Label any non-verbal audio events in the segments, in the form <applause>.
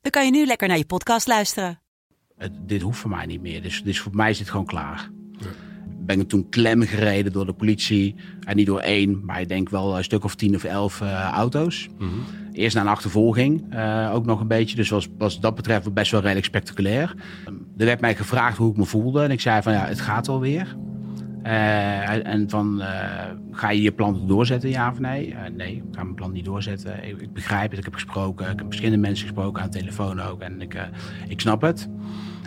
dan kan je nu lekker naar je podcast luisteren. Het, dit hoeft voor mij niet meer. Dus, dus voor mij is het gewoon klaar. Ben ik toen klem gereden door de politie. En niet door één, maar ik denk wel een stuk of tien of elf eh, auto's. Eerst naar een achtervolging, eh, ook nog een beetje. Dus was, was dat betreft best wel redelijk spectaculair. Er werd mij gevraagd hoe ik me voelde. En ik zei van ja, het gaat alweer. Eh en van, eh, ga je je plan doorzetten, ja of nee? Eh, nee, ik ga mijn plan niet doorzetten. Ik, begrijp het, ik heb gesproken. Ik heb verschillende mensen gesproken aan de telefoon ook. En ik, ik snap het.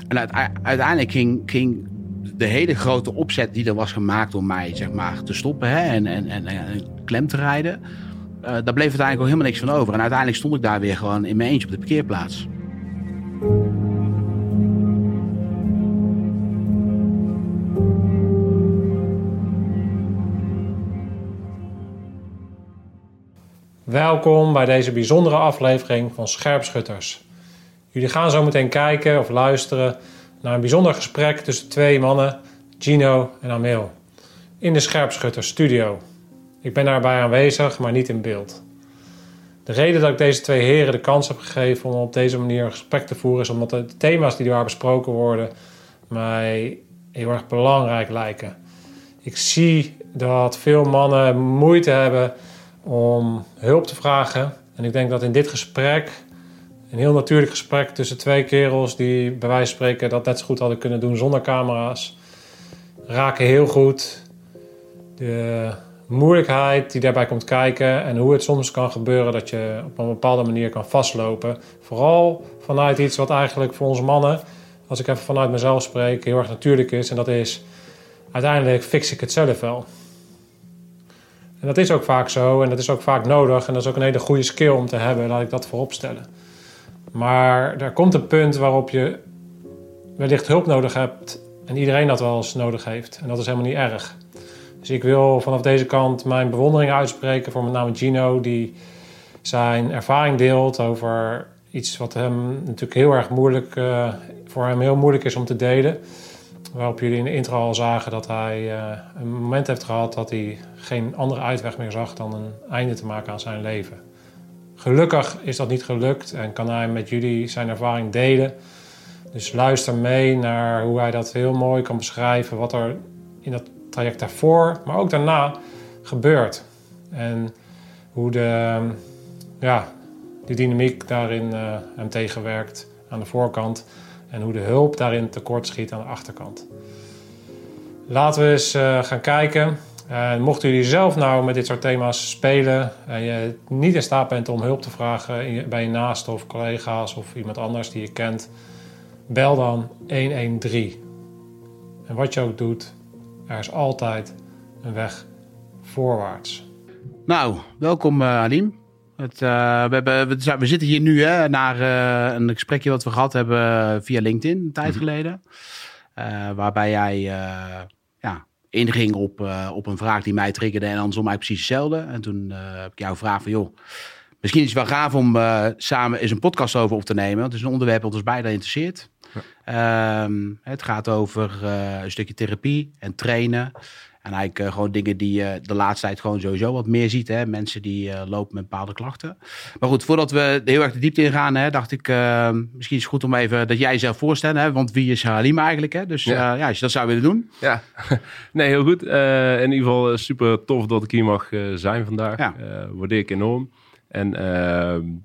En uite- uiteindelijk ging, ging de hele grote opzet die er was gemaakt om mij zeg maar, te stoppen hè, en, en, en, en klem te rijden. daar bleef uiteindelijk ook helemaal niks van over. En uiteindelijk stond ik daar weer gewoon in mijn eentje op de parkeerplaats. Welkom bij deze bijzondere aflevering van Scherpschutters. Jullie gaan zo meteen kijken of luisteren naar een bijzonder gesprek tussen twee mannen, Gino en Ameel, in de Scherpschutters studio. Ik ben daarbij aanwezig, maar niet in beeld. De reden dat ik deze twee heren de kans heb gegeven om op deze manier een gesprek te voeren is omdat de thema's die daar besproken worden mij heel erg belangrijk lijken. Ik zie dat veel mannen moeite hebben om hulp te vragen. En ik denk dat in dit gesprek, een heel natuurlijk gesprek tussen twee kerels die bij wijze van spreken dat net zo goed hadden kunnen doen zonder camera's, raken heel goed de moeilijkheid die daarbij komt kijken en hoe het soms kan gebeuren dat je op een bepaalde manier kan vastlopen. Vooral vanuit iets wat eigenlijk voor ons mannen, als ik even vanuit mezelf spreek, heel erg natuurlijk is. En dat is, uiteindelijk fix ik het zelf wel. En dat is ook vaak zo en dat is ook vaak nodig. En dat is ook een hele goede skill om te hebben, laat ik dat voorop stellen. Maar er komt een punt waarop je wellicht hulp nodig hebt en iedereen dat wel eens nodig heeft. En dat is helemaal niet erg. Dus ik wil vanaf deze kant mijn bewondering uitspreken voor met name Gino, die zijn ervaring deelt over iets wat hem natuurlijk heel erg moeilijk, eh, voor hem heel moeilijk is om te delen. Waarop jullie in de intro al zagen dat hij eh, een moment heeft gehad dat hij geen andere uitweg meer zag dan een einde te maken aan zijn leven. Gelukkig is dat niet gelukt en kan hij met jullie zijn ervaring delen. Dus luister mee naar hoe hij dat heel mooi kan beschrijven, wat er in dat traject daarvoor, maar ook daarna gebeurt. En hoe de, ja, die dynamiek daarin eh, hem tegenwerkt aan de voorkant en hoe de hulp daarin tekortschiet aan de achterkant. Laten we eens eh, gaan kijken. En mochten jullie zelf nou met dit soort thema's spelen en je niet in staat bent om hulp te vragen bij je naaste of collega's of iemand anders die je kent, bel dan 113. En wat je ook doet, er is altijd een weg voorwaarts. Nou, welkom uh, Alim. Het, uh, we, hebben, we, zijn- we zitten hier nu hè, naar uh, een gesprekje wat we gehad hebben via LinkedIn een tijd geleden. Uh, waarbij jij ja, inging op, op een vraag die mij triggerde en andersom eigenlijk precies hetzelfde. En toen heb ik jou gevraagd van joh, misschien is het wel gaaf om samen eens een podcast over op te nemen. Want het is een onderwerp dat ons beiden interesseert. Ja. Um, het gaat over een stukje therapie en trainen. En eigenlijk uh, gewoon dingen die je de laatste tijd gewoon sowieso wat meer ziet. Hè? Mensen die uh, lopen met bepaalde klachten. Maar goed, voordat we heel erg de diepte ingaan, hè, dacht ik uh, misschien is het goed om even dat jij jezelf voorstelt. Hè? Want wie is Halim eigenlijk? Hè? Dus ja. ja. als je dat zou willen doen. Ja, <laughs> nee, heel goed. In ieder geval super tof dat ik hier mag zijn vandaag. Ja. waardeer ik enorm. En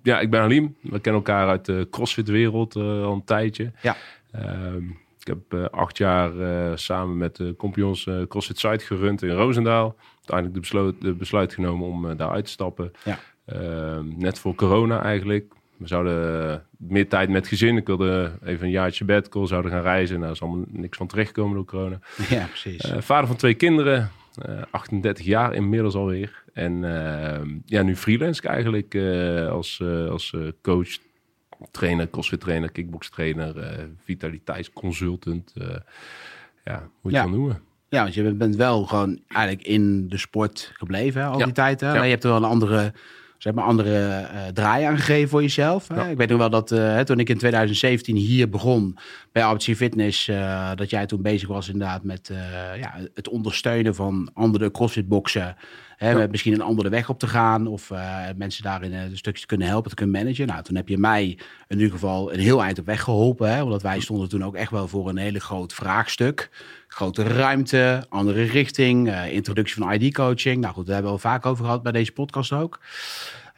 ja, ik ben Halim. We kennen elkaar uit de CrossFit-wereld al een tijdje. Ja. Ehm, ik heb uh, acht jaar uh, samen met de compagnons uh, CrossFit Site gerund in Roosendaal. Uiteindelijk de besluit, de besluit genomen om daar uit te stappen. Ja. Ehm, net voor corona eigenlijk. We zouden meer tijd met gezin. Ik wilde even een jaartje sabbatical, zouden gaan reizen. Nou, er is allemaal niks van terechtgekomen door corona. Ja, precies. vader van twee kinderen. 38 jaar inmiddels alweer. En ehm, ja, nu freelance ik eigenlijk als, als coach, trainer, crossfit trainer, kickbox trainer, uh, vitaliteitsconsultant. Uh, ja, moet je ja. noemen. Ja, want je bent wel gewoon eigenlijk in de sport gebleven al die tijd. Hè? Ja. je hebt er wel een andere zeg maar, andere uh, draai aangegeven voor jezelf. Ik weet nog wel dat toen ik in 2017 hier begon bij RBC Fitness, dat jij toen bezig was inderdaad met ja, het ondersteunen van andere crossfit-boxen. Hè, met misschien een andere weg op te gaan of mensen daarin een stukje te kunnen helpen, te kunnen managen. Nou, toen heb je mij in ieder geval een heel eind op weg geholpen. Hè, omdat wij stonden toen ook echt wel voor een hele groot vraagstuk. Grote ruimte, andere richting, introductie van ID-coaching. Nou goed, daar hebben we al vaak over gehad bij deze podcast ook.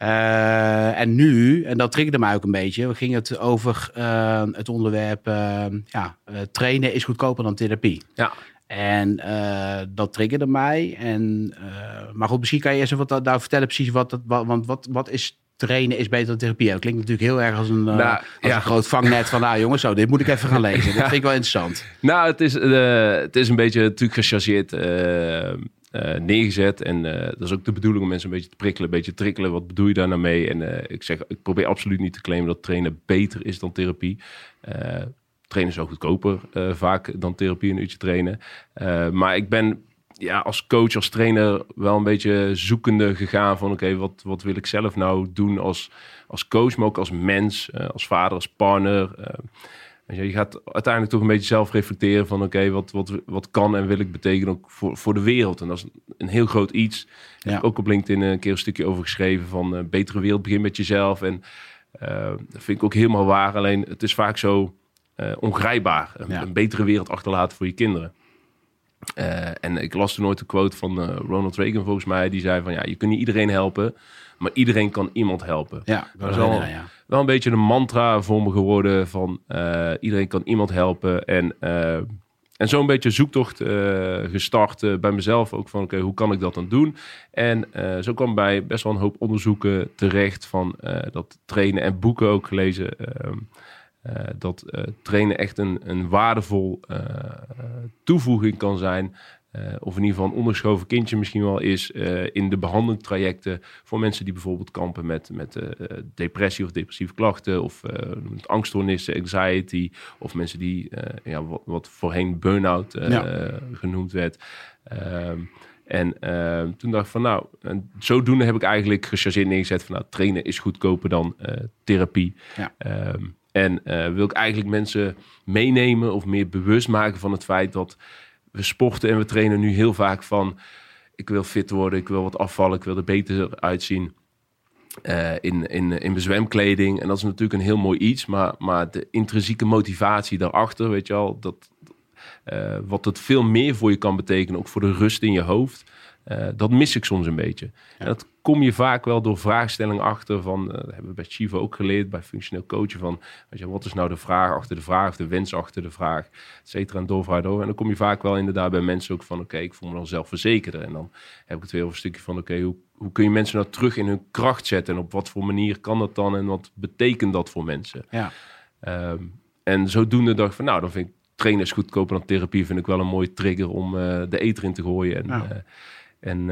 Uh, en nu, en dat triggerde mij ook een beetje, we gingen het over uh, het onderwerp uh, ja, trainen is goedkoper dan therapie. Ja. En dat triggerde mij. En, maar goed, misschien kan je eerst wat daar vertellen precies wat dat, want wat, wat is trainen is beter dan therapie. Dat klinkt natuurlijk heel erg als een, nou, als ja. een groot vangnet van, nou jongens, zo, dit moet ik even gaan lezen. <laughs> Dat vind ik wel interessant. Nou, het is, het is een beetje natuurlijk gechargeerd neergezet. En dat is ook de bedoeling om mensen een beetje te prikkelen, een beetje te trikkelen. Wat bedoel je daar nou mee? En ik zeg, ik probeer absoluut niet te claimen dat trainen beter is dan therapie. Trainen is ook goedkoper vaak dan therapie een uurtje trainen. maar ik ben ja, als coach, als trainer wel een beetje zoekende gegaan van oké, wat, wat wil ik zelf nou doen als, als coach, maar ook als mens, als vader, als partner. Je gaat uiteindelijk toch een beetje zelf reflecteren van oké, wat, wat, wat kan en wil ik betekenen ook voor, voor de wereld. En dat is een heel groot iets. Ja. Ook op LinkedIn een keer een stukje over geschreven van uh, betere wereld begin met jezelf. En uh, dat vind ik ook helemaal waar. Alleen het is vaak zo ongrijpbaar. Een, een, betere wereld achterlaten voor je kinderen. en ik las toen nooit de quote van Ronald Reagan volgens mij. Die zei van ja, je kunt niet iedereen helpen. Maar iedereen kan iemand helpen. Ja, dat is wel, ja. wel een beetje een mantra voor me geworden van iedereen kan iemand helpen. En, en zo'n beetje zoektocht uh, gestart bij mezelf ook van oké, hoe kan ik dat dan doen? En zo kwam bij best wel een hoop onderzoeken terecht van dat trainen en boeken ook gelezen. Ehm, dat trainen echt een, een waardevol toevoeging kan zijn uh, of in ieder geval een onderschoven kindje misschien wel is uh, in de behandeltrajecten voor mensen die bijvoorbeeld kampen met, met uh, depressie of depressieve klachten of angststoornissen, anxiety of mensen die ja, wat, wat voorheen burn-out ja. genoemd werd. Ehm, en ehm, toen dacht ik van nou, en zodoende heb ik eigenlijk gechargeerd neergezet van nou, trainen is goedkoper dan therapie. Ja. Um, en wil ik eigenlijk mensen meenemen of meer bewust maken van het feit dat we sporten en we trainen nu heel vaak van... ik wil fit worden, ik wil wat afvallen, ik wil er beter uitzien. Uh, in, in, in zwemkleding. En dat is natuurlijk een heel mooi iets. Maar, maar de intrinsieke motivatie daarachter, weet je al, dat, uh, wat het veel meer voor je kan betekenen, ook voor de rust in je hoofd. Uh, dat mis ik soms een beetje. En dat kom je vaak wel door vraagstellingen achter van, uh, dat hebben we bij Chivo ook geleerd, bij functioneel coachen, van je, wat is nou de vraag achter de vraag, of de wens achter de vraag, et cetera, en door, door. En dan kom je vaak wel inderdaad bij mensen ook van, oké, ik voel me dan zelfverzekerder. En dan heb ik het weer over een stukje van, oké, hoe, hoe kun je mensen nou terug in hun kracht zetten? En op wat voor manier kan dat dan? En wat betekent dat voor mensen? Ja. Um, en zodoende dacht ik van, nou, dan vind ik trainen is goedkoper dan therapie, vind ik wel een mooie trigger om uh, de eter in te gooien. En, ja. uh, en,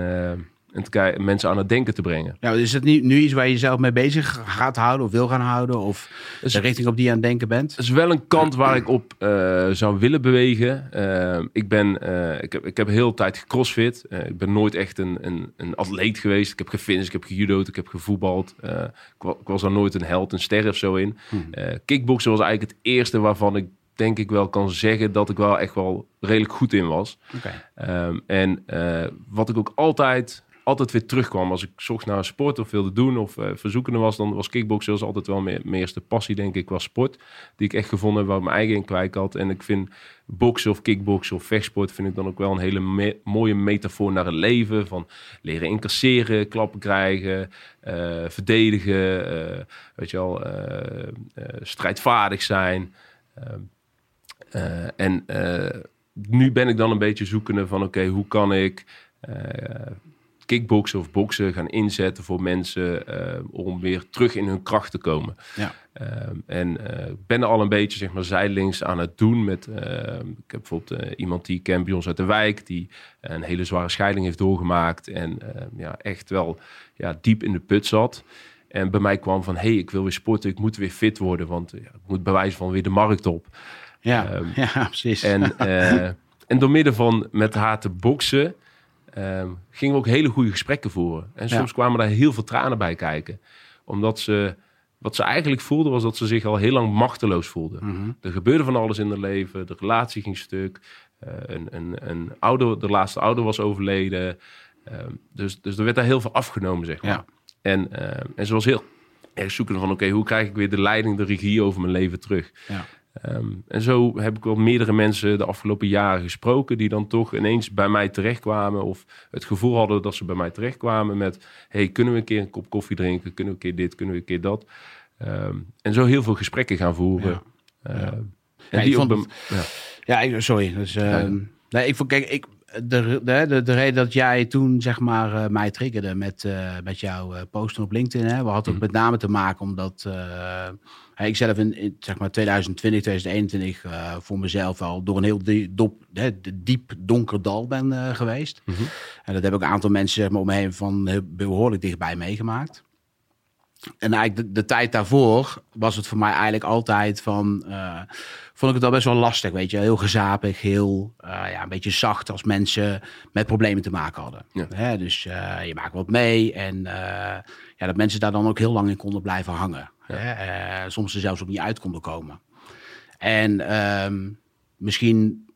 en te mensen aan het denken te brengen. Ja, is het nu, nu iets waar je jezelf mee bezig gaat houden of wil gaan houden? Of is, de richting op die je aan het denken bent? Het is wel een kant waar ik op uh, zou willen bewegen. Uh, ik, ben, uh, ik, heb, ik heb heel de tijd gecrossfit. ik ben nooit echt een, een, een, atleet geweest. Ik heb gefinished, ik heb gejudo'd, ik heb gevoetbald. Ik, ik, was er nooit een held, een ster of zo in. Hmm. kickboksen was eigenlijk het eerste waarvan ik denk ik wel kan zeggen dat ik wel echt wel redelijk goed in was. Okay. Um, en wat ik ook altijd, altijd weer terugkwam als ik zocht naar sport of wilde doen of uh, verzoekende was, dan was kickboksen altijd wel mijn, mijn eerste passie, denk ik, was sport. Die ik echt gevonden waar mijn eigen in kwijt had. En ik vind boksen of kickboksen of vechtsport vind ik dan ook wel een hele mooie metafoor naar het leven. Van leren incasseren, klappen krijgen, uh, verdedigen, weet je wel, strijdvaardig zijn. Ehm, en nu ben ik dan een beetje zoekende van oké, hoe kan ik kickboksen of boksen gaan inzetten voor mensen om weer terug in hun kracht te komen. Ja. Ehm, en ik ben er al een beetje zeg maar zijdelings aan het doen met, ehm, ik heb bijvoorbeeld iemand die ken bij ons uit de wijk, die een hele zware scheiding heeft doorgemaakt en ja, echt wel ja, diep in de put zat. En bij mij kwam van, hey, ik wil weer sporten, ik moet weer fit worden, want ik moet bij wijze van weer de markt op. Ja, um, <laughs> ja precies. En, uh, <laughs> en door middel van met haar te boksen, um, gingen we ook hele goede gesprekken voeren. En soms kwamen daar heel veel tranen bij kijken. Omdat ze, wat ze eigenlijk voelde, was dat ze zich al heel lang machteloos voelde. Mhm. Er gebeurde van alles in haar leven, de relatie ging stuk. Uh, een, een, een ouder, de laatste ouder was overleden. Um, dus, dus er werd daar heel veel afgenomen, zeg maar. Ja. En, uh, en ze was heel erg zoeken van, oké, hoe krijg ik weer de leiding, de regie over mijn leven terug? Ja. Um, en zo heb ik wel meerdere mensen de afgelopen jaren gesproken die dan toch ineens bij mij terechtkwamen of het gevoel hadden dat ze bij mij terechtkwamen met, hey, kunnen we een keer een kop koffie drinken? Kunnen we een keer dit? Kunnen we een keer dat? Um, en zo heel veel gesprekken gaan voeren. Ja. Uh, Ja. en Ja, die vond sorry. Dus, ehm, nee, ik vond, kijk, ik, de, de, de, de reden dat jij toen zeg maar eh, mij triggerde met, eh, met jouw eh, posten op LinkedIn, hè, we hadden ook met name te maken omdat ik zelf in, in, zeg maar 2020, 2021 eh, voor mezelf al door een heel die- dop, hè, de diep donker dal ben eh, geweest. Mhm. En dat hebben ook een aantal mensen zeg maar, om me heen van behoorlijk dichtbij meegemaakt. En eigenlijk de, de tijd daarvoor was het voor mij eigenlijk altijd van... eh, vond ik het al best wel lastig, weet je. Heel gezapig, heel eh, ja, een beetje zacht als mensen met problemen te maken hadden. Ja. Hè, dus eh, je maakt wat mee en ja, dat mensen daar dan ook heel lang in konden blijven hangen. Hè? Soms er zelfs ook niet uit konden komen. En ehm, misschien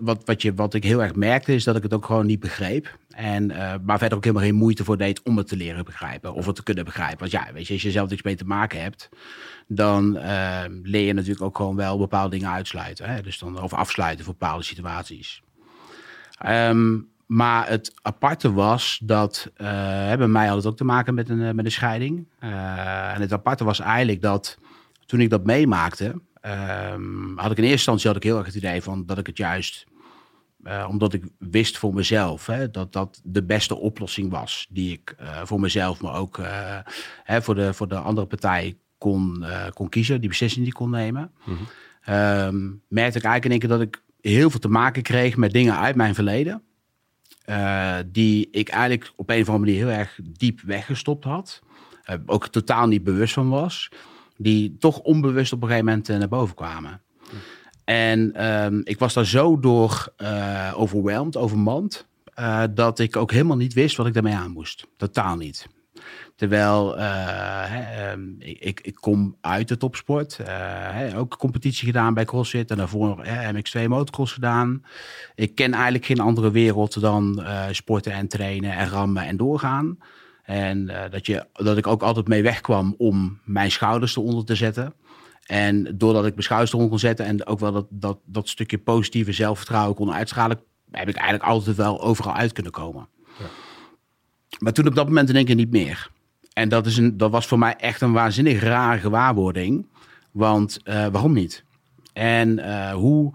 wat, wat, je, wat ik heel erg merkte, is dat ik het ook gewoon niet begreep. En, eh, maar verder ook helemaal geen moeite voor deed om het te leren begrijpen. Of het te kunnen begrijpen. Want ja, weet je, als je zelf niks mee te maken hebt, dan eh, leer je natuurlijk ook gewoon wel bepaalde dingen uitsluiten. Hè? Dus dan, of afsluiten voor bepaalde situaties. Ehm, maar het aparte was dat, eh, bij mij had het ook te maken met een, eh, met een scheiding. Eh, en het aparte was eigenlijk dat toen ik dat meemaakte, ehm, had ik in eerste instantie had ik heel erg het idee van dat ik het juist, eh, omdat ik wist voor mezelf, hè, dat dat de beste oplossing was die ik eh, voor mezelf, maar ook eh, hè, voor, de, voor de andere partij kon, kon kiezen, die beslissing die kon nemen. Ehm, merkte ik eigenlijk in één keer dat ik heel veel te maken kreeg met dingen uit mijn verleden. die ik eigenlijk op een of andere manier heel erg diep weggestopt had. Ook totaal niet bewust van was. Die toch onbewust op een gegeven moment eh, naar boven kwamen. En ehm, ik was daar zo door uh, overweldigd, overmand. eh, dat ik ook helemaal niet wist wat ik daarmee aan moest. Totaal niet. Terwijl eh, ehm, ik, ik, kom uit de topsport. ook competitie gedaan bij CrossFit. En daarvoor hè, MX2 motocross gedaan. Ik ken eigenlijk geen andere wereld dan sporten en trainen en rammen en doorgaan. En eh, dat, je, dat ik ook altijd mee wegkwam om mijn schouders eronder te zetten. En doordat ik mijn schouders eronder kon zetten en ook wel dat, dat, dat stukje positieve zelfvertrouwen kon uitschalen, heb ik eigenlijk altijd wel overal uit kunnen komen. Maar toen op dat moment in één keer niet meer. En dat, is een, dat was voor mij echt een waanzinnig rare gewaarwording. Want eh, waarom niet? En eh, hoe,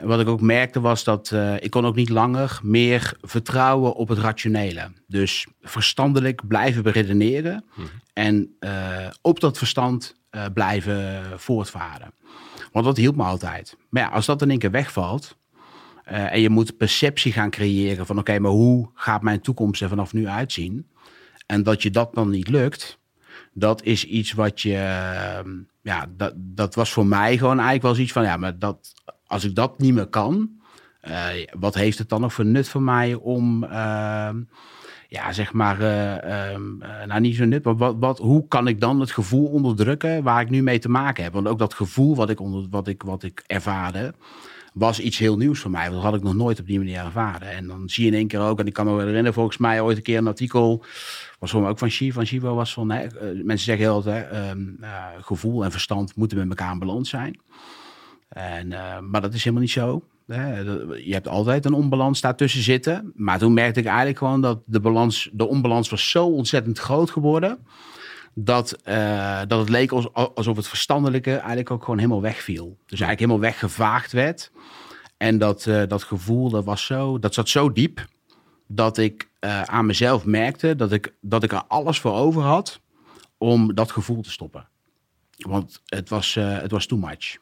wat ik ook merkte was dat eh, ik kon ook niet langer meer vertrouwen op het rationele. Dus verstandelijk blijven beredeneren en eh, op dat verstand eh, blijven voortvaren. Want dat hielp me altijd. Maar ja, als dat in één keer wegvalt en je moet perceptie gaan creëren van oké, maar hoe gaat mijn toekomst er vanaf nu uitzien? En dat je dat dan niet lukt, dat is iets wat je, eh, ja, dat, dat was voor mij gewoon eigenlijk wel zoiets van ja, maar dat, als ik dat niet meer kan, uh, wat heeft het dan nog voor nut voor mij om, uh, ja, zeg maar, uh, nou niet zo nut, maar wat, wat, hoe kan ik dan het gevoel onderdrukken waar ik nu mee te maken heb? Want ook dat gevoel wat ik, onder, wat ik, wat ik ervaarde, was iets heel nieuws voor mij. Want dat had ik nog nooit op die manier ervaren. En dan zie je in één keer ook, en ik kan me wel herinneren, volgens mij ooit een keer een artikel, was voor ook van Shiva. Van Shiva was van, hè, mensen zeggen heel altijd, um, gevoel en verstand moeten met elkaar in balans zijn. En, uh, maar dat is helemaal niet zo. Je hebt altijd een onbalans daartussen zitten. Maar toen merkte ik eigenlijk gewoon dat de, balans, de onbalans was zo ontzettend groot geworden. Dat, uh, dat het leek alsof het verstandelijke eigenlijk ook gewoon helemaal wegviel. Dus eigenlijk helemaal weggevaagd werd. En dat, uh, dat gevoel, dat, was zo, dat zat zo diep. Dat ik aan mezelf merkte dat ik, dat ik er alles voor over had om dat gevoel te stoppen. Want het was, het was too much.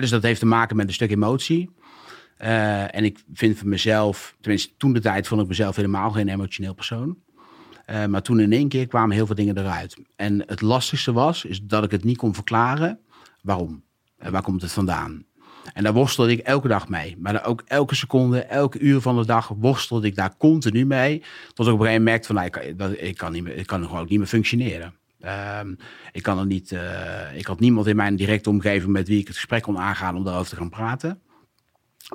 Dus dat heeft te maken met een stuk emotie. Uh, en ik vind voor mezelf, tenminste toen de tijd vond ik mezelf helemaal geen emotioneel persoon. Uh, maar toen in één keer kwamen heel veel dingen eruit. En het lastigste was, is dat ik het niet kon verklaren waarom. En waar komt het vandaan? En daar worstelde ik elke dag mee. Maar ook elke seconde, elke uur van de dag worstelde ik daar continu mee. Tot ik op een gegeven moment merkte van, nou, ik, kan, ik, kan niet meer, ik kan gewoon niet meer functioneren. Ehm, ik, kan er niet, uh, ik had niemand in mijn directe omgeving met wie ik het gesprek kon aangaan om daarover te gaan praten.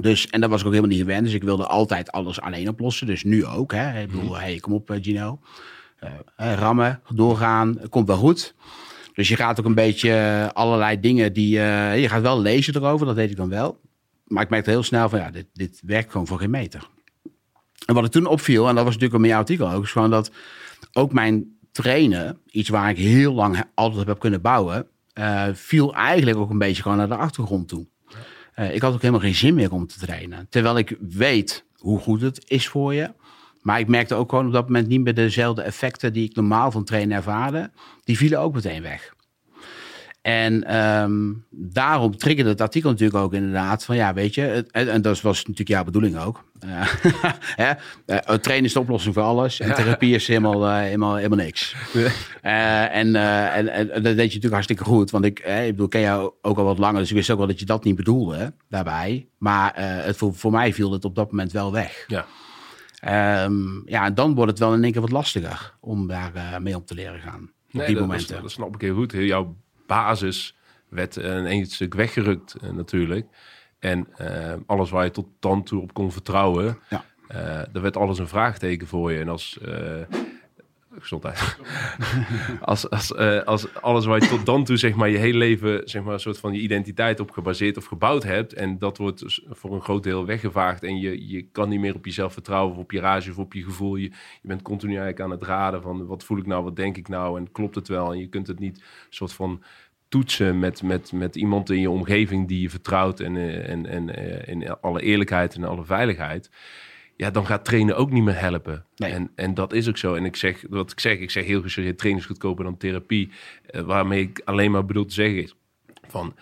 Dus, en dat was ik ook helemaal niet gewend. Dus ik wilde altijd alles alleen oplossen. Dus nu ook. Hè. Ik bedoel, hey, kom op eh, Gino. Uh, rammen, doorgaan, komt wel goed. Dus je gaat ook een beetje allerlei dingen die... je gaat wel lezen erover, dat deed ik dan wel. Maar ik merkte heel snel van, ja, dit, dit werkt gewoon voor geen meter. En wat ik toen opviel, en dat was natuurlijk ook jouw artikel ook... is gewoon dat ook mijn trainen, iets waar ik heel lang altijd op heb kunnen bouwen... Uh, viel eigenlijk ook een beetje gewoon naar de achtergrond toe. Uh, ik had ook helemaal geen zin meer om te trainen. Terwijl ik weet hoe goed het is voor je. Maar ik merkte ook gewoon op dat moment niet meer dezelfde effecten die ik normaal van trainen ervaarde. Die vielen ook meteen weg. En um, daarom triggerde het artikel natuurlijk ook inderdaad van ja, weet je, en, dat was natuurlijk jouw bedoeling ook. Uh, <laughs> hè? Uh, trainen is de oplossing voor alles en therapie is helemaal, uh, helemaal, helemaal niks. en, en, en, dat deed je natuurlijk hartstikke goed, want ik, ik bedoel, ken jou ook al wat langer, dus ik wist ook wel dat je dat niet bedoelde daarbij. Maar het, voor, voor mij viel het op dat moment wel weg. Ja. Um, ja, en dan wordt het wel in één keer wat lastiger om daar mee om te leren gaan. Nee, op die dat, momenten. Dat, snap ik heel goed. Jouw basis werd een, een stuk weggerukt uh, natuurlijk. En uh, alles waar je tot dan toe op kon vertrouwen, ja. uh, er werd alles een vraagteken voor je. En als gezondheid. <laughs> als, als, uh, als alles waar je tot dan toe zeg maar, je hele leven zeg maar, een soort van je identiteit op gebaseerd of gebouwd hebt. En dat wordt voor een groot deel weggevaagd. En je, je kan niet meer op jezelf vertrouwen of op je rage of op je gevoel. Je, bent continu eigenlijk aan het raden van wat voel ik nou, wat denk ik nou en klopt het wel. En je kunt het niet soort van toetsen met, met, met iemand in je omgeving die je vertrouwt en, eh, en, en uh, in alle eerlijkheid en alle veiligheid ja, dan gaat trainen ook niet meer helpen. En, en dat is ook zo. En ik zeg, wat ik zeg, ik zeg heel gesuggereerd, trainen is goedkoper dan therapie. Uh, waarmee ik alleen maar bedoel te zeggen is van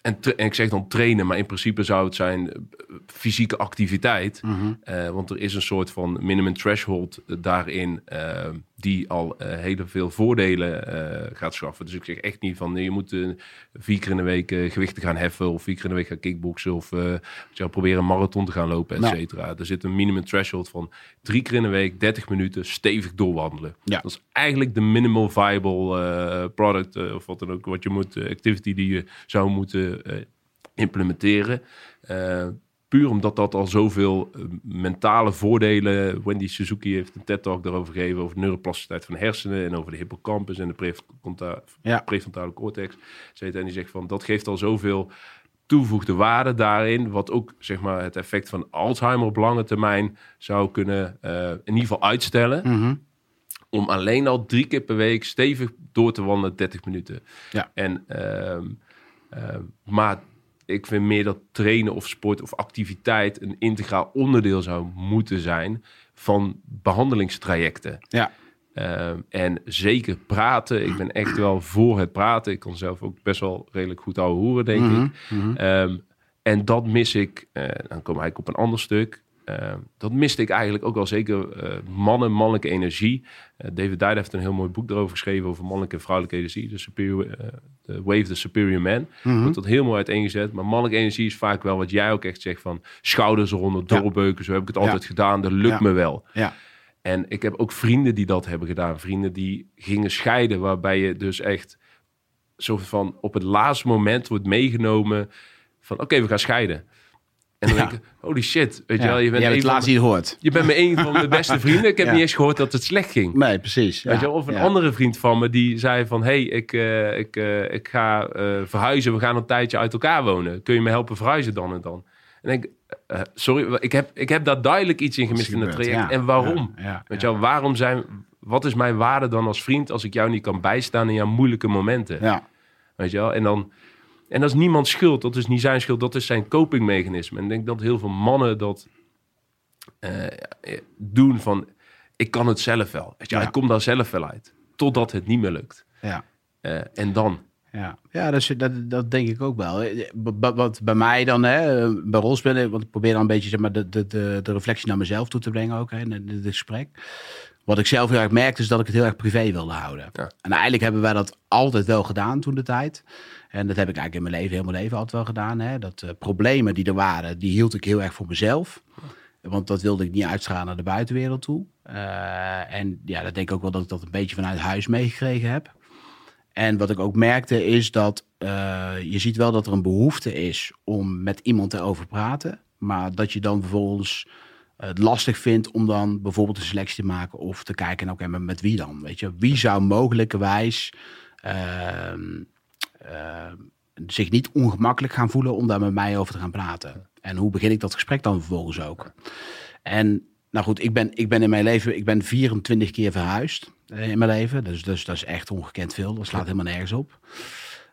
en, en, ik zeg dan trainen, maar in principe zou het zijn eh, fysieke activiteit. Mhm. Eh, want er is een soort van minimum threshold daarin die al hele veel voordelen gaat schaffen. Dus ik zeg echt niet van je moet vier keer in de week gewichten gaan heffen of vier keer in de week gaan kickboksen of uh, proberen een marathon te gaan lopen, et nou. cetera. Er zit een minimum threshold van drie keer in de week, 30 minuten, stevig doorwandelen. Ja. Dat is eigenlijk de minimal viable product of wat dan ook, wat je moet, activity die je zou moeten uh, implementeren. Puur omdat dat al zoveel uh, mentale voordelen. Wendy Suzuki heeft een TED-talk daarover gegeven. Over de neuroplasticiteit van de hersenen. En over de hippocampus en de prefrontale, ja. prefrontale cortex. En die zegt van dat geeft al zoveel toevoegde waarde daarin. Wat ook zeg maar, het effect van Alzheimer op lange termijn zou kunnen uh, in ieder geval uitstellen. Mm -hmm. Om alleen al drie keer per week stevig door te wandelen 30 minuten. Ja. En uh, uh, maar ik vind meer dat trainen of sport of activiteit een integraal onderdeel zou moeten zijn van behandelingstrajecten. Ja. Uh, en zeker praten. Ik ben echt wel voor het praten. Ik kan zelf ook best wel redelijk goed ouwe horen, denk mm -hmm. ik. Mm -hmm. um, en dat mis ik. Uh, dan kom ik op een ander stuk. Uh, dat miste ik eigenlijk ook wel zeker. Uh, mannen, mannelijke energie. Uh, David Dyer heeft een heel mooi boek erover geschreven over mannelijke en vrouwelijke energie. De, superior, de Wave the Superior Man. Mm -hmm. Wordt dat heel mooi uiteengezet. Maar mannelijke energie is vaak wel wat jij ook echt zegt van schouders eronder, doorbeuken. Ja. Zo heb ik het altijd ja. gedaan. Dat lukt ja. me wel. Ja. En ik heb ook vrienden die dat hebben gedaan. Vrienden die gingen scheiden, waarbij je dus echt zo van op het laatste moment wordt meegenomen van oké, okay, we gaan scheiden. En dan ja. denk ik, holy shit, weet je wel, je bent het laatst niet gehoord. Je bent met een van mijn beste <laughs> vrienden. Ik heb niet eens gehoord dat het slecht ging. Nee, precies. Weet je wel? Of een andere vriend van me die zei van, hey, ik, uh, ik, uh, ik ga uh, verhuizen. We gaan een tijdje uit elkaar wonen. Kun je me helpen verhuizen dan en dan? En ik, sorry, ik heb, ik heb daar duidelijk iets in gemist in het traject. En waarom? Weet je wel, waarom zijn, wat is mijn waarde dan als vriend als ik jou niet kan bijstaan in jouw moeilijke momenten? Ja. Weet je wel? En dan en dat is niemands schuld. Dat is niet zijn schuld. Dat is zijn copingmechanisme. En ik denk dat heel veel mannen dat uh, doen van... Ik kan het zelf wel. Je, ja. Ik kom daar zelf wel uit. Totdat het niet meer lukt. Ja. Uh, en dan... ja. ja dat, dat, dat denk ik ook wel. Wat bij mij dan, hè, bij rolspelen, want ik probeer dan een beetje zeg maar, de, de, de, reflectie naar mezelf toe te brengen ook hè, in dit gesprek. Wat ik zelf heel erg merkte, is dat ik het heel erg privé wilde houden. Ja. En eigenlijk hebben wij dat altijd wel gedaan toen de tijd. En dat heb ik eigenlijk in mijn leven, heel mijn leven altijd wel gedaan. Hè. Dat uh, problemen die er waren, die hield ik heel erg voor mezelf. Want dat wilde ik niet uitstralen naar de buitenwereld toe. Uh, en ja, dat denk ik ook wel dat ik dat een beetje vanuit huis meegekregen heb. En wat ik ook merkte is dat uh, je ziet wel dat er een behoefte is om met iemand te over praten. Maar dat je dan vervolgens het lastig vindt om dan bijvoorbeeld een selectie te maken of te kijken, oké, okay, met wie dan? Weet je, wie zou mogelijkerwijs uh, uh, zich niet ongemakkelijk gaan voelen om daar met mij over te gaan praten? En hoe begin ik dat gesprek dan vervolgens ook? En nou goed, ik ben, ik ben in mijn leven, ik ben 24 keer verhuisd uh, in mijn leven. Dus, dus dat is echt ongekend veel. Dat slaat helemaal nergens op.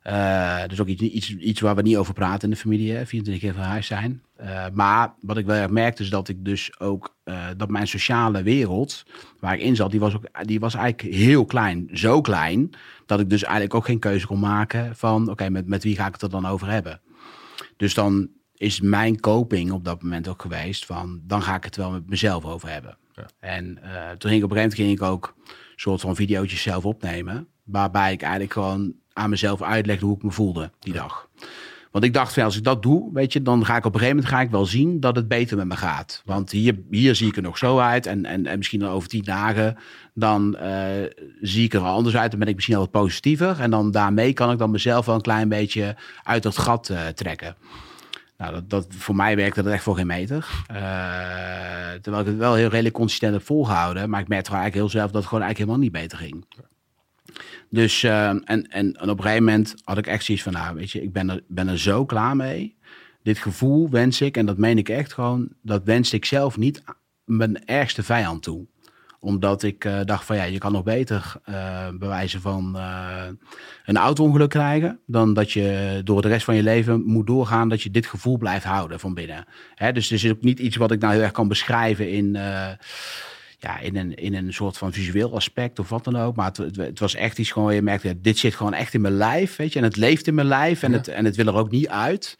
Uh, dus ook iets, iets, iets waar we niet over praten in de familie, hè, 24 keer verhuisd zijn. Uh, maar wat ik wel erg merkte is dat ik dus ook, uh, dat mijn sociale wereld waar ik in zat, die was, ook, die was eigenlijk heel klein. Zo klein dat ik dus eigenlijk ook geen keuze kon maken van, oké, met, met wie ga ik het er dan over hebben? Dus dan is mijn coping op dat moment ook geweest van, dan ga ik het wel met mezelf over hebben. Ja. En toen ging ik op een gegeven moment ging ik ook een soort van video's zelf opnemen, waarbij ik eigenlijk gewoon aan mezelf uitlegde hoe ik me voelde die dag. Want ik dacht, als ik dat doe, weet je, dan ga ik op een gegeven moment ga ik wel zien dat het beter met me gaat. Want hier, hier zie ik er nog zo uit. En, en, en misschien over tien dagen, dan uh, zie ik er anders uit. Dan ben ik misschien al wat positiever. En dan daarmee kan ik dan mezelf wel een klein beetje uit dat gat uh, trekken. Nou, dat, dat, voor mij werkte dat echt voor geen meter. Uh, terwijl ik het wel heel redelijk consistent heb volgehouden. Maar ik merkte eigenlijk heel zelf dat het gewoon eigenlijk helemaal niet beter ging. Dus, uh, en, en, op een gegeven moment had ik echt zoiets van, nou weet je, ik ben er, ben er zo klaar mee. Dit gevoel wens ik, en dat meen ik echt gewoon, dat wens ik zelf niet mijn ergste vijand toe omdat ik uh, dacht van ja, je kan nog beter uh, bewijzen van uh, een auto-ongeluk krijgen. Dan dat je door de rest van je leven moet doorgaan dat je dit gevoel blijft houden van binnen. Hè, dus het is ook niet iets wat ik nou heel erg kan beschrijven in ja, in, een, in een soort van visueel aspect of wat dan ook. Maar het, het, was echt iets gewoon, je merkt, ja, dit zit gewoon echt in mijn lijf, weet je. En het leeft in mijn lijf en, het, en het wil er ook niet uit.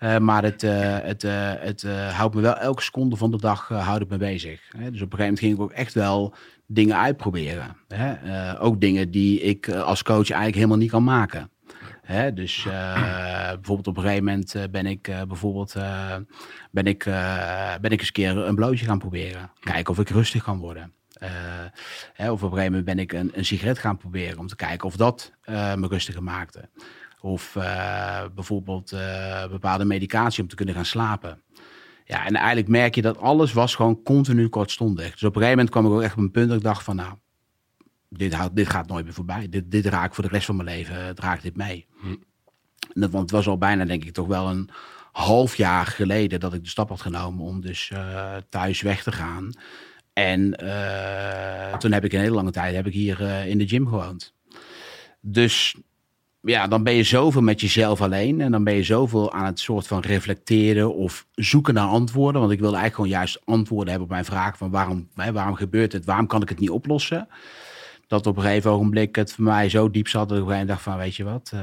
Uh, maar het, uh, het, uh, het houdt me wel elke seconde van de dag houdt het me bezig. Hè? Dus op een gegeven moment ging ik ook echt wel dingen uitproberen. Hè? ook dingen die ik als coach eigenlijk helemaal niet kan maken. Hè, dus uh, bijvoorbeeld op een gegeven moment uh, ben ik uh, bijvoorbeeld ben ik, ben ik eens een keer een blootje gaan proberen. Kijken of ik rustig kan worden. Hè, of op een gegeven moment ben ik een, een sigaret gaan proberen om te kijken of dat me rustiger maakte. Of bijvoorbeeld bepaalde medicatie om te kunnen gaan slapen. Ja, en eigenlijk merk je dat alles was gewoon continu kortstondig. Dus op een gegeven moment kwam ik ook echt op een punt dat ik dacht van nou, dit, dit gaat nooit meer voorbij. Dit, dit raak voor de rest van mijn leven, draagt dit mee. Hm. want het was al bijna, denk ik, toch wel een half jaar geleden dat ik de stap had genomen om dus uh, thuis weg te gaan. En uh, toen heb ik een hele lange tijd heb ik hier uh, in de gym gewoond. Dus ja, dan ben je zoveel met jezelf alleen. En dan ben je zoveel aan het soort van reflecteren of zoeken naar antwoorden. Want ik wilde eigenlijk gewoon juist antwoorden hebben op mijn vraag van waarom, hè, waarom gebeurt het? Waarom kan ik het niet oplossen? Dat op een gegeven ogenblik het voor mij zo diep zat dat ik dacht van, weet je wat, uh,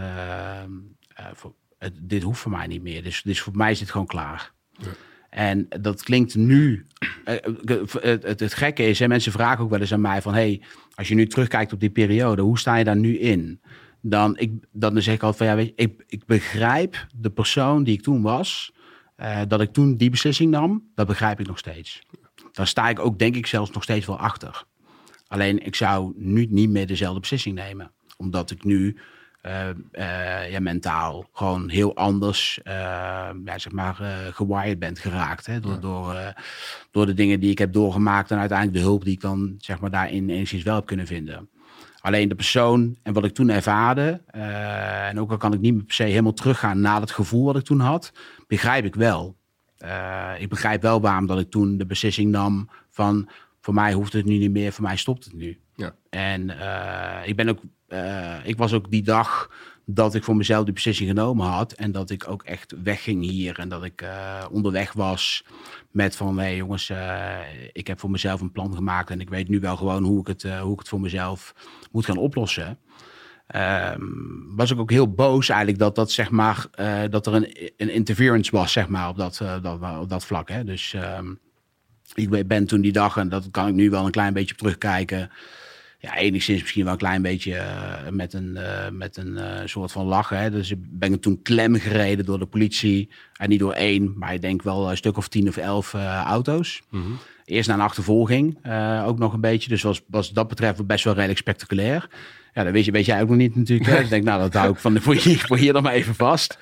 voor, het, dit hoeft voor mij niet meer. Dus, dus voor mij is het gewoon klaar. Ja. En dat klinkt nu. Uh, het, het, het, gekke is, hè, mensen vragen ook wel eens aan mij van: hey, als je nu terugkijkt op die periode, hoe sta je daar nu in? Dan, ik, dan zeg ik altijd van ja, weet je, ik, ik begrijp de persoon die ik toen was, uh, dat ik toen die beslissing nam, dat begrijp ik nog steeds. Daar sta ik ook, denk ik, zelfs nog steeds wel achter. Alleen ik zou nu niet meer dezelfde beslissing nemen. Omdat ik nu uh, uh, ja, mentaal gewoon heel anders uh, ja, zeg maar, gewired ben geraakt. Hè? Door, ja. door, door de dingen die ik heb doorgemaakt en uiteindelijk de hulp die ik dan zeg maar, daarin enigszins wel heb kunnen vinden. Alleen de persoon en wat ik toen ervaarde, en ook al kan ik niet per se helemaal teruggaan naar het gevoel wat ik toen had, begrijp ik wel. ik begrijp wel waarom dat ik toen de beslissing nam van voor mij hoeft het nu niet meer, voor mij stopt het nu. Ja. En uh, ik ben ook, uh, ik was ook die dag dat ik voor mezelf die beslissing genomen had. En dat ik ook echt wegging hier. En dat ik uh, onderweg was met van, hé hey, jongens, ik heb voor mezelf een plan gemaakt. En ik weet nu wel gewoon hoe ik het, hoe ik het voor mezelf moet gaan oplossen. Um, was ik ook heel boos eigenlijk dat, dat, zeg maar, dat er een, een interference was zeg maar, op, dat, dat, op dat vlak. Hè. Dus um, ik ben toen die dag, en dat kan ik nu wel een klein beetje terugkijken. Ja, enigszins misschien wel een klein beetje uh, met een, met een soort van lachen. Hè. Dus ik ben toen klem gereden door de politie. En niet door één, maar ik denk wel een stuk of tien of elf auto's. Mm -hmm. Eerst naar een achtervolging, ook nog een beetje. Dus was, was dat betreft best wel redelijk spectaculair. Ja, dat weet, je, weet jij ook nog niet natuurlijk. <laughs> Dus ik denk, nou, dat hou ik van de, voor, hier, voor hier dan maar even vast.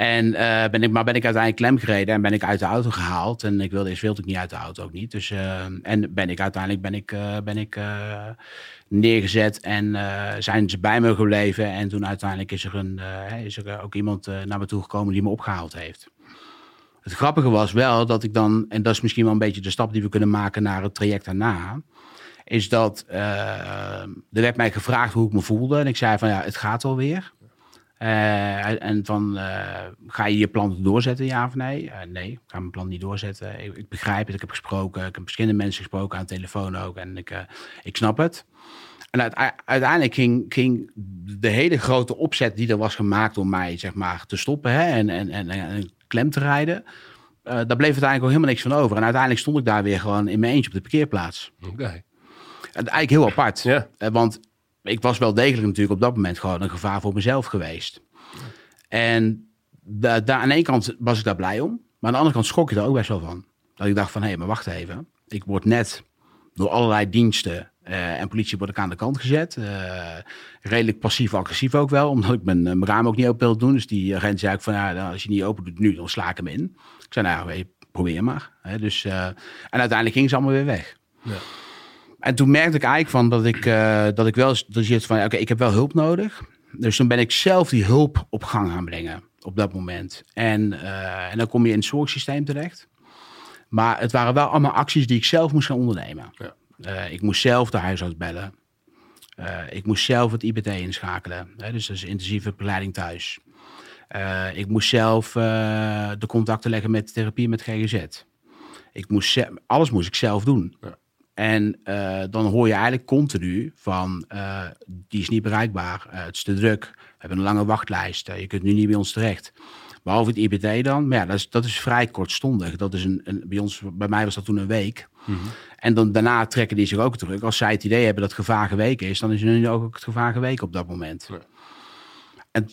En uh, ben ik, maar ben ik uiteindelijk klem gereden en ben ik uit de auto gehaald. En ik wilde eerst wilde ik niet uit de auto ook niet. Dus, uh, en ben ik uiteindelijk ben ik, uh, ben ik neergezet en zijn ze bij me gebleven. En toen uiteindelijk is er, een, is er ook iemand naar me toe gekomen die me opgehaald heeft. Het grappige was wel dat ik dan, en dat is misschien wel een beetje de stap die we kunnen maken naar het traject daarna is dat uh, er werd mij gevraagd hoe ik me voelde. En ik zei van ja, het gaat alweer. Uh, en van, uh, ga je je plan doorzetten, ja of nee? nee, ik ga mijn plan niet doorzetten. Ik, ik, begrijp het, ik heb gesproken. Ik heb verschillende mensen gesproken aan de telefoon ook. En ik, ik snap het. En uiteindelijk ging, ging de hele grote opzet die er was gemaakt om mij zeg maar, te stoppen hè, en, en, en, en klem te rijden. daar bleef uiteindelijk ook helemaal niks van over. En uiteindelijk stond ik daar weer gewoon in mijn eentje op de parkeerplaats. Oké. Okay. Eigenlijk heel apart. Ja. Want ik was wel degelijk natuurlijk op dat moment gewoon een gevaar voor mezelf geweest. En daar aan de ene kant was ik daar blij om. Maar aan de andere kant schrok je er ook best wel van. Dat ik dacht van, hé, hey, maar wacht even. Ik word net door allerlei diensten uh, en politie word ik aan de kant gezet. Uh, redelijk passief-agressief ook wel, omdat ik mijn, mijn raam ook niet open wil doen. Dus die agent zei ook van, ja, als je niet open doet nu, dan sla ik hem in. Ik zei, nou, probeer maar. dus, en uiteindelijk ging ze allemaal weer weg. Ja. En toen merkte ik eigenlijk van dat ik, uh, dat ik wel dat je van, oké, ik heb wel hulp nodig. Dus toen ben ik zelf die hulp op gang gaan brengen op dat moment. En, uh, en dan kom je in het zorgsysteem terecht. Maar het waren wel allemaal acties die ik zelf moest gaan ondernemen. Ja. Uh, ik moest zelf de huisarts bellen. ik moest zelf het IBT inschakelen. Hè, dus dat is intensieve begeleiding thuis. ik moest zelf de contacten leggen met therapie met GGZ. Ik moest alles moest ik zelf doen. Ja. En uh, dan hoor je eigenlijk continu van, uh, die is niet bereikbaar, uh, het is te druk, we hebben een lange wachtlijst, je kunt nu niet bij ons terecht. Behalve het IBT dan, maar ja, dat is, dat is vrij kortstondig. Dat is een, een bij, ons, bij mij was dat toen een week. Mm -hmm. En dan daarna trekken die zich ook terug. Als zij het idee hebben dat het gevaar geweken is, dan is er nu ook het gevaar geweken op dat moment. Ja. En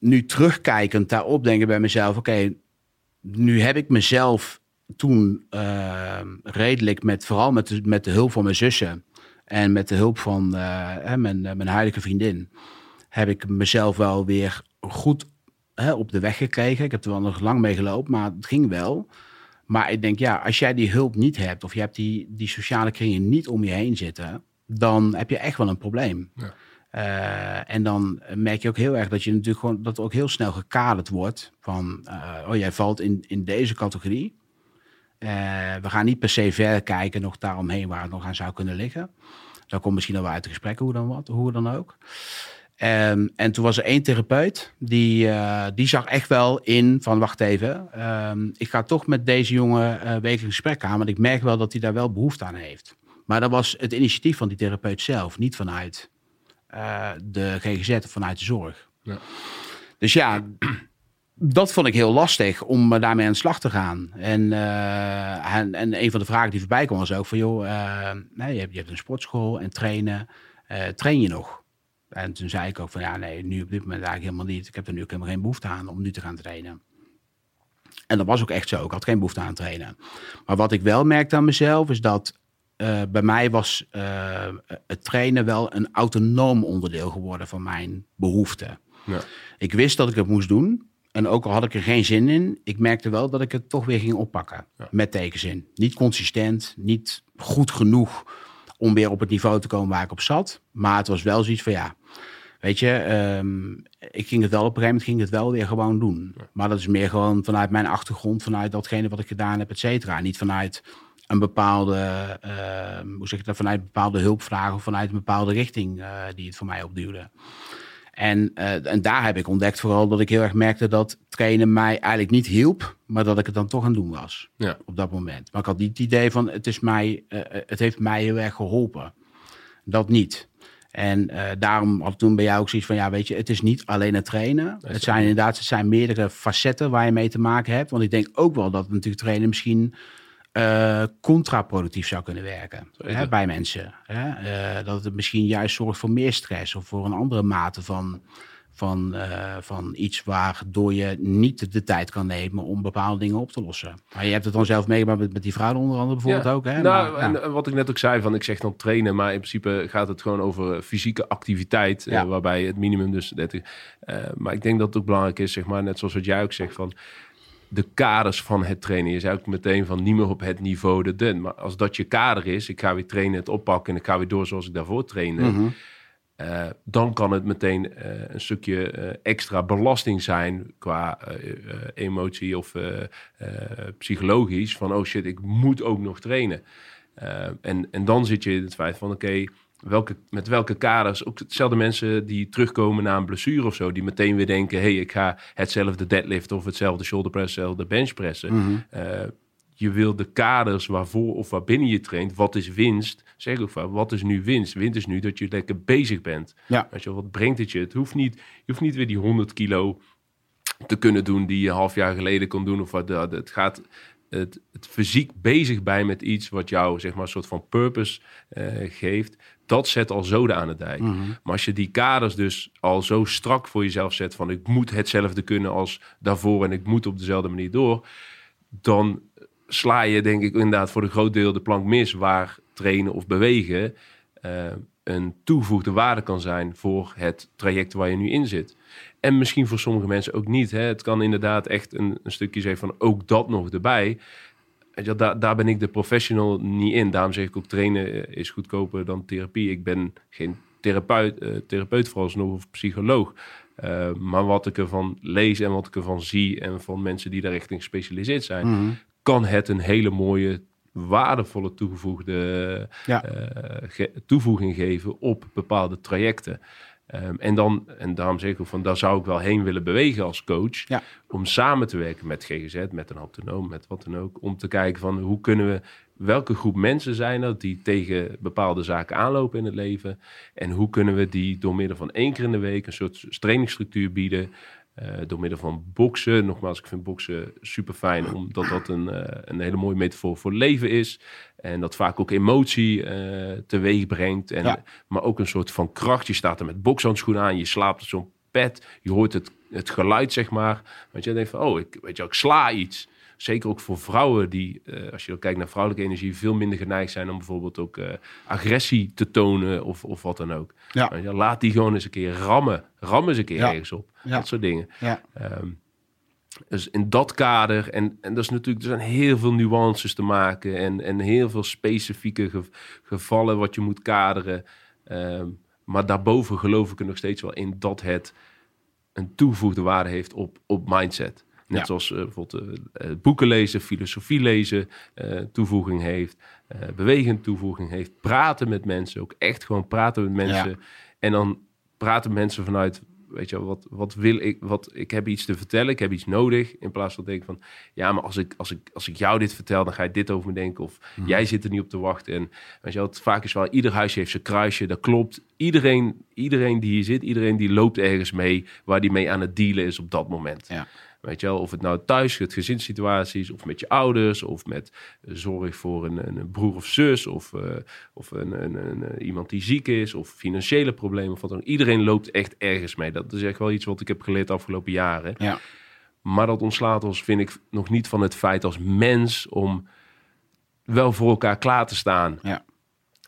nu terugkijkend daarop denken bij mezelf, oké, okay, nu heb ik mezelf toen uh, redelijk met, vooral met de, met de hulp van mijn zussen en met de hulp van uh, mijn, mijn huidige vriendin, heb ik mezelf wel weer goed hè, op de weg gekregen. Ik heb er wel nog lang mee gelopen, maar het ging wel. Maar ik denk, ja, als jij die hulp niet hebt of je hebt die, die sociale kringen niet om je heen zitten, dan heb je echt wel een probleem. Ja. Uh, en dan merk je ook heel erg dat je natuurlijk gewoon dat ook heel snel gekaderd wordt van, uh, oh jij valt in, in deze categorie. Uh, we gaan niet per se verder kijken nog daaromheen waar het nog aan zou kunnen liggen. Daar komt misschien al wel uit de gesprekken, hoe dan, wat, hoe dan ook. Um, en toen was er één therapeut, die, uh, die zag echt wel in van, wacht even, um, ik ga toch met deze jongen uh, wekelijks gesprek aan, want ik merk wel dat hij daar wel behoefte aan heeft. Maar dat was het initiatief van die therapeut zelf, niet vanuit uh, de GGZ of vanuit de zorg. Ja. Dus ja, dat vond ik heel lastig om daarmee aan de slag te gaan. En, uh, en, en, een van de vragen die voorbij kwam was ook van... joh, uh, nee, je, hebt, je hebt een sportschool en trainen. Uh, train je nog? En toen zei ik ook van ja, nee, nu op dit moment eigenlijk helemaal niet. Ik heb er nu ook helemaal geen behoefte aan om nu te gaan trainen. En dat was ook echt zo. Ik had geen behoefte aan trainen. Maar wat ik wel merkte aan mezelf is dat bij mij was het trainen wel een autonoom onderdeel geworden van mijn behoeften. Ja. Ik wist dat ik het moest doen. En ook al had ik er geen zin in, ik merkte wel dat ik het toch weer ging oppakken. Ja. Met tegenzin. Niet consistent, niet goed genoeg om weer op het niveau te komen waar ik op zat. Maar het was wel zoiets van ja, weet je, um, ik ging het wel op een gegeven moment ging het wel weer gewoon doen. Ja. Maar dat is meer gewoon vanuit mijn achtergrond, vanuit datgene wat ik gedaan heb, et cetera. Niet vanuit een bepaalde, uh, hoe zeg je dat, vanuit bepaalde hulpvragen of vanuit een bepaalde richting uh, die het voor mij opduwde. En, uh, en daar heb ik ontdekt vooral dat ik heel erg merkte dat trainen mij eigenlijk niet hielp, maar dat ik het dan toch aan het doen was ja. op dat moment. Maar ik had niet het idee van het, is mij, uh, het heeft mij heel erg geholpen. Dat niet. En uh, daarom had toen bij jou ook zoiets van, ja, weet je, het is niet alleen het trainen. Het zijn inderdaad, het zijn meerdere facetten waar je mee te maken hebt. Want ik denk ook wel dat natuurlijk trainen misschien uh, contraproductief zou kunnen werken hè, bij mensen. Hè? Uh, dat het misschien juist zorgt voor meer stress of voor een andere mate van van, uh, van iets waardoor je niet de tijd kan nemen om bepaalde dingen op te lossen. Maar je hebt het dan zelf meegemaakt met, met die vrouw onder andere bijvoorbeeld ook. Hè? Nou, maar, ja. en wat ik net ook zei, van ik zeg dan trainen, maar in principe gaat het gewoon over fysieke activiteit, ja. waarbij het minimum dus 30. Uh, maar ik denk dat het ook belangrijk is, zeg maar, net zoals wat jij ook zegt, van de kaders van het trainen. Je zei ook meteen van niet meer op het niveau de dun. Maar als dat je kader is, ik ga weer trainen, het oppakken en ik ga weer door zoals ik daarvoor trainde. Mm -hmm uh, dan kan het meteen uh, een stukje uh, extra belasting zijn qua emotie of psychologisch. Van oh shit, ik moet ook nog trainen. en, en dan zit je in het feit van oké, okay, welke, met welke kaders. Ook hetzelfde mensen die terugkomen na een blessure of zo, die meteen weer denken: hé, hey, ik ga hetzelfde deadlift of hetzelfde shoulder press, hetzelfde bench pressen. Mm -hmm je wil de kaders waarvoor of waarbinnen je traint, wat is winst? Zeg ook van, wat is nu winst? Winst is nu dat je lekker bezig bent. Ja. Weet je, wat brengt het je? Het hoeft niet, je hoeft niet weer die 100 kilo te kunnen doen die je half jaar geleden kon doen. Of wat, het gaat het, het fysiek bezig bij met iets wat jou zeg maar een soort van purpose uh, geeft. Dat zet al zoden aan het dijk. Mm -hmm. Maar als je die kaders dus al zo strak voor jezelf zet van ik moet hetzelfde kunnen als daarvoor en ik moet op dezelfde manier door, dan sla je denk ik inderdaad voor een groot deel de plank mis waar trainen of bewegen uh, een toegevoegde waarde kan zijn voor het traject waar je nu in zit. En misschien voor sommige mensen ook niet. Hè. Het kan inderdaad echt een, een stukje zijn van ook dat nog erbij. Ja, daar, daar ben ik de professional niet in. Daarom zeg ik ook trainen is goedkoper dan therapie. Ik ben geen therapeut, uh, therapeut vooralsnog of psycholoog. Uh, maar wat ik ervan lees en wat ik ervan zie en van mensen die daar echt in gespecialiseerd zijn, mm -hmm kan het een hele mooie, waardevolle toegevoegde ja. uh, ge toevoeging geven op bepaalde trajecten. Um, en, dan, en daarom zeg ik ook van, daar zou ik wel heen willen bewegen als coach. Ja. Om samen te werken met GGZ, met een autonoom, met wat dan ook. Om te kijken van hoe kunnen we, welke groep mensen zijn er die tegen bepaalde zaken aanlopen in het leven. En hoe kunnen we die door middel van één keer in de week een soort trainingsstructuur bieden. Uh, door middel van boksen. Nogmaals, ik vind boksen super fijn, omdat dat een, uh, een hele mooie metafoor voor leven is. En dat vaak ook emotie uh, teweeg brengt. En, ja. Maar ook een soort van kracht. Je staat er met bokshandschoenen aan, je slaapt op zo'n pet. Je hoort het, het geluid, zeg maar. Want je denkt van, oh, ik, weet je, ik sla iets. Zeker ook voor vrouwen die, uh, als je kijkt naar vrouwelijke energie, veel minder geneigd zijn om bijvoorbeeld ook uh, agressie te tonen of, of wat dan ook. Ja. Laat die gewoon eens een keer rammen. Rammen eens een keer ja. ergens op. Ja. Dat soort dingen. Ja. Um, dus in dat kader, en, en dat is natuurlijk, er zijn heel veel nuances te maken en, en heel veel specifieke ge, gevallen wat je moet kaderen. Um, maar daarboven geloof ik er nog steeds wel in dat het een toegevoegde waarde heeft op, op mindset. Net ja. zoals uh, bijvoorbeeld uh, boeken lezen, filosofie lezen uh, toevoeging heeft, bewegen toevoeging heeft, praten met mensen, ook echt gewoon praten met mensen. Ja. En dan praten mensen vanuit, weet je, wat, wat wil ik, wat, ik heb iets te vertellen, ik heb iets nodig. In plaats van denken van, ja, maar als ik, als ik, als ik jou dit vertel, dan ga je dit over me denken. Of mm. jij zit er niet op te wachten. En weet je, wat vaak is wel, ieder huisje heeft zijn kruisje, dat klopt. Iedereen, iedereen die hier zit, iedereen die loopt ergens mee waar die mee aan het dealen is op dat moment. Ja. Weet je wel, of het nou thuis, het gezinssituaties, of met je ouders, of met zorg voor een, een broer of zus, of, uh, of een, een, een, iemand die ziek is, of financiële problemen. Of. Iedereen loopt echt ergens mee. Dat is echt wel iets wat ik heb geleerd de afgelopen jaren. Ja. Maar dat ontslaat ons, vind ik, nog niet van het feit als mens om wel voor elkaar klaar te staan. Ja.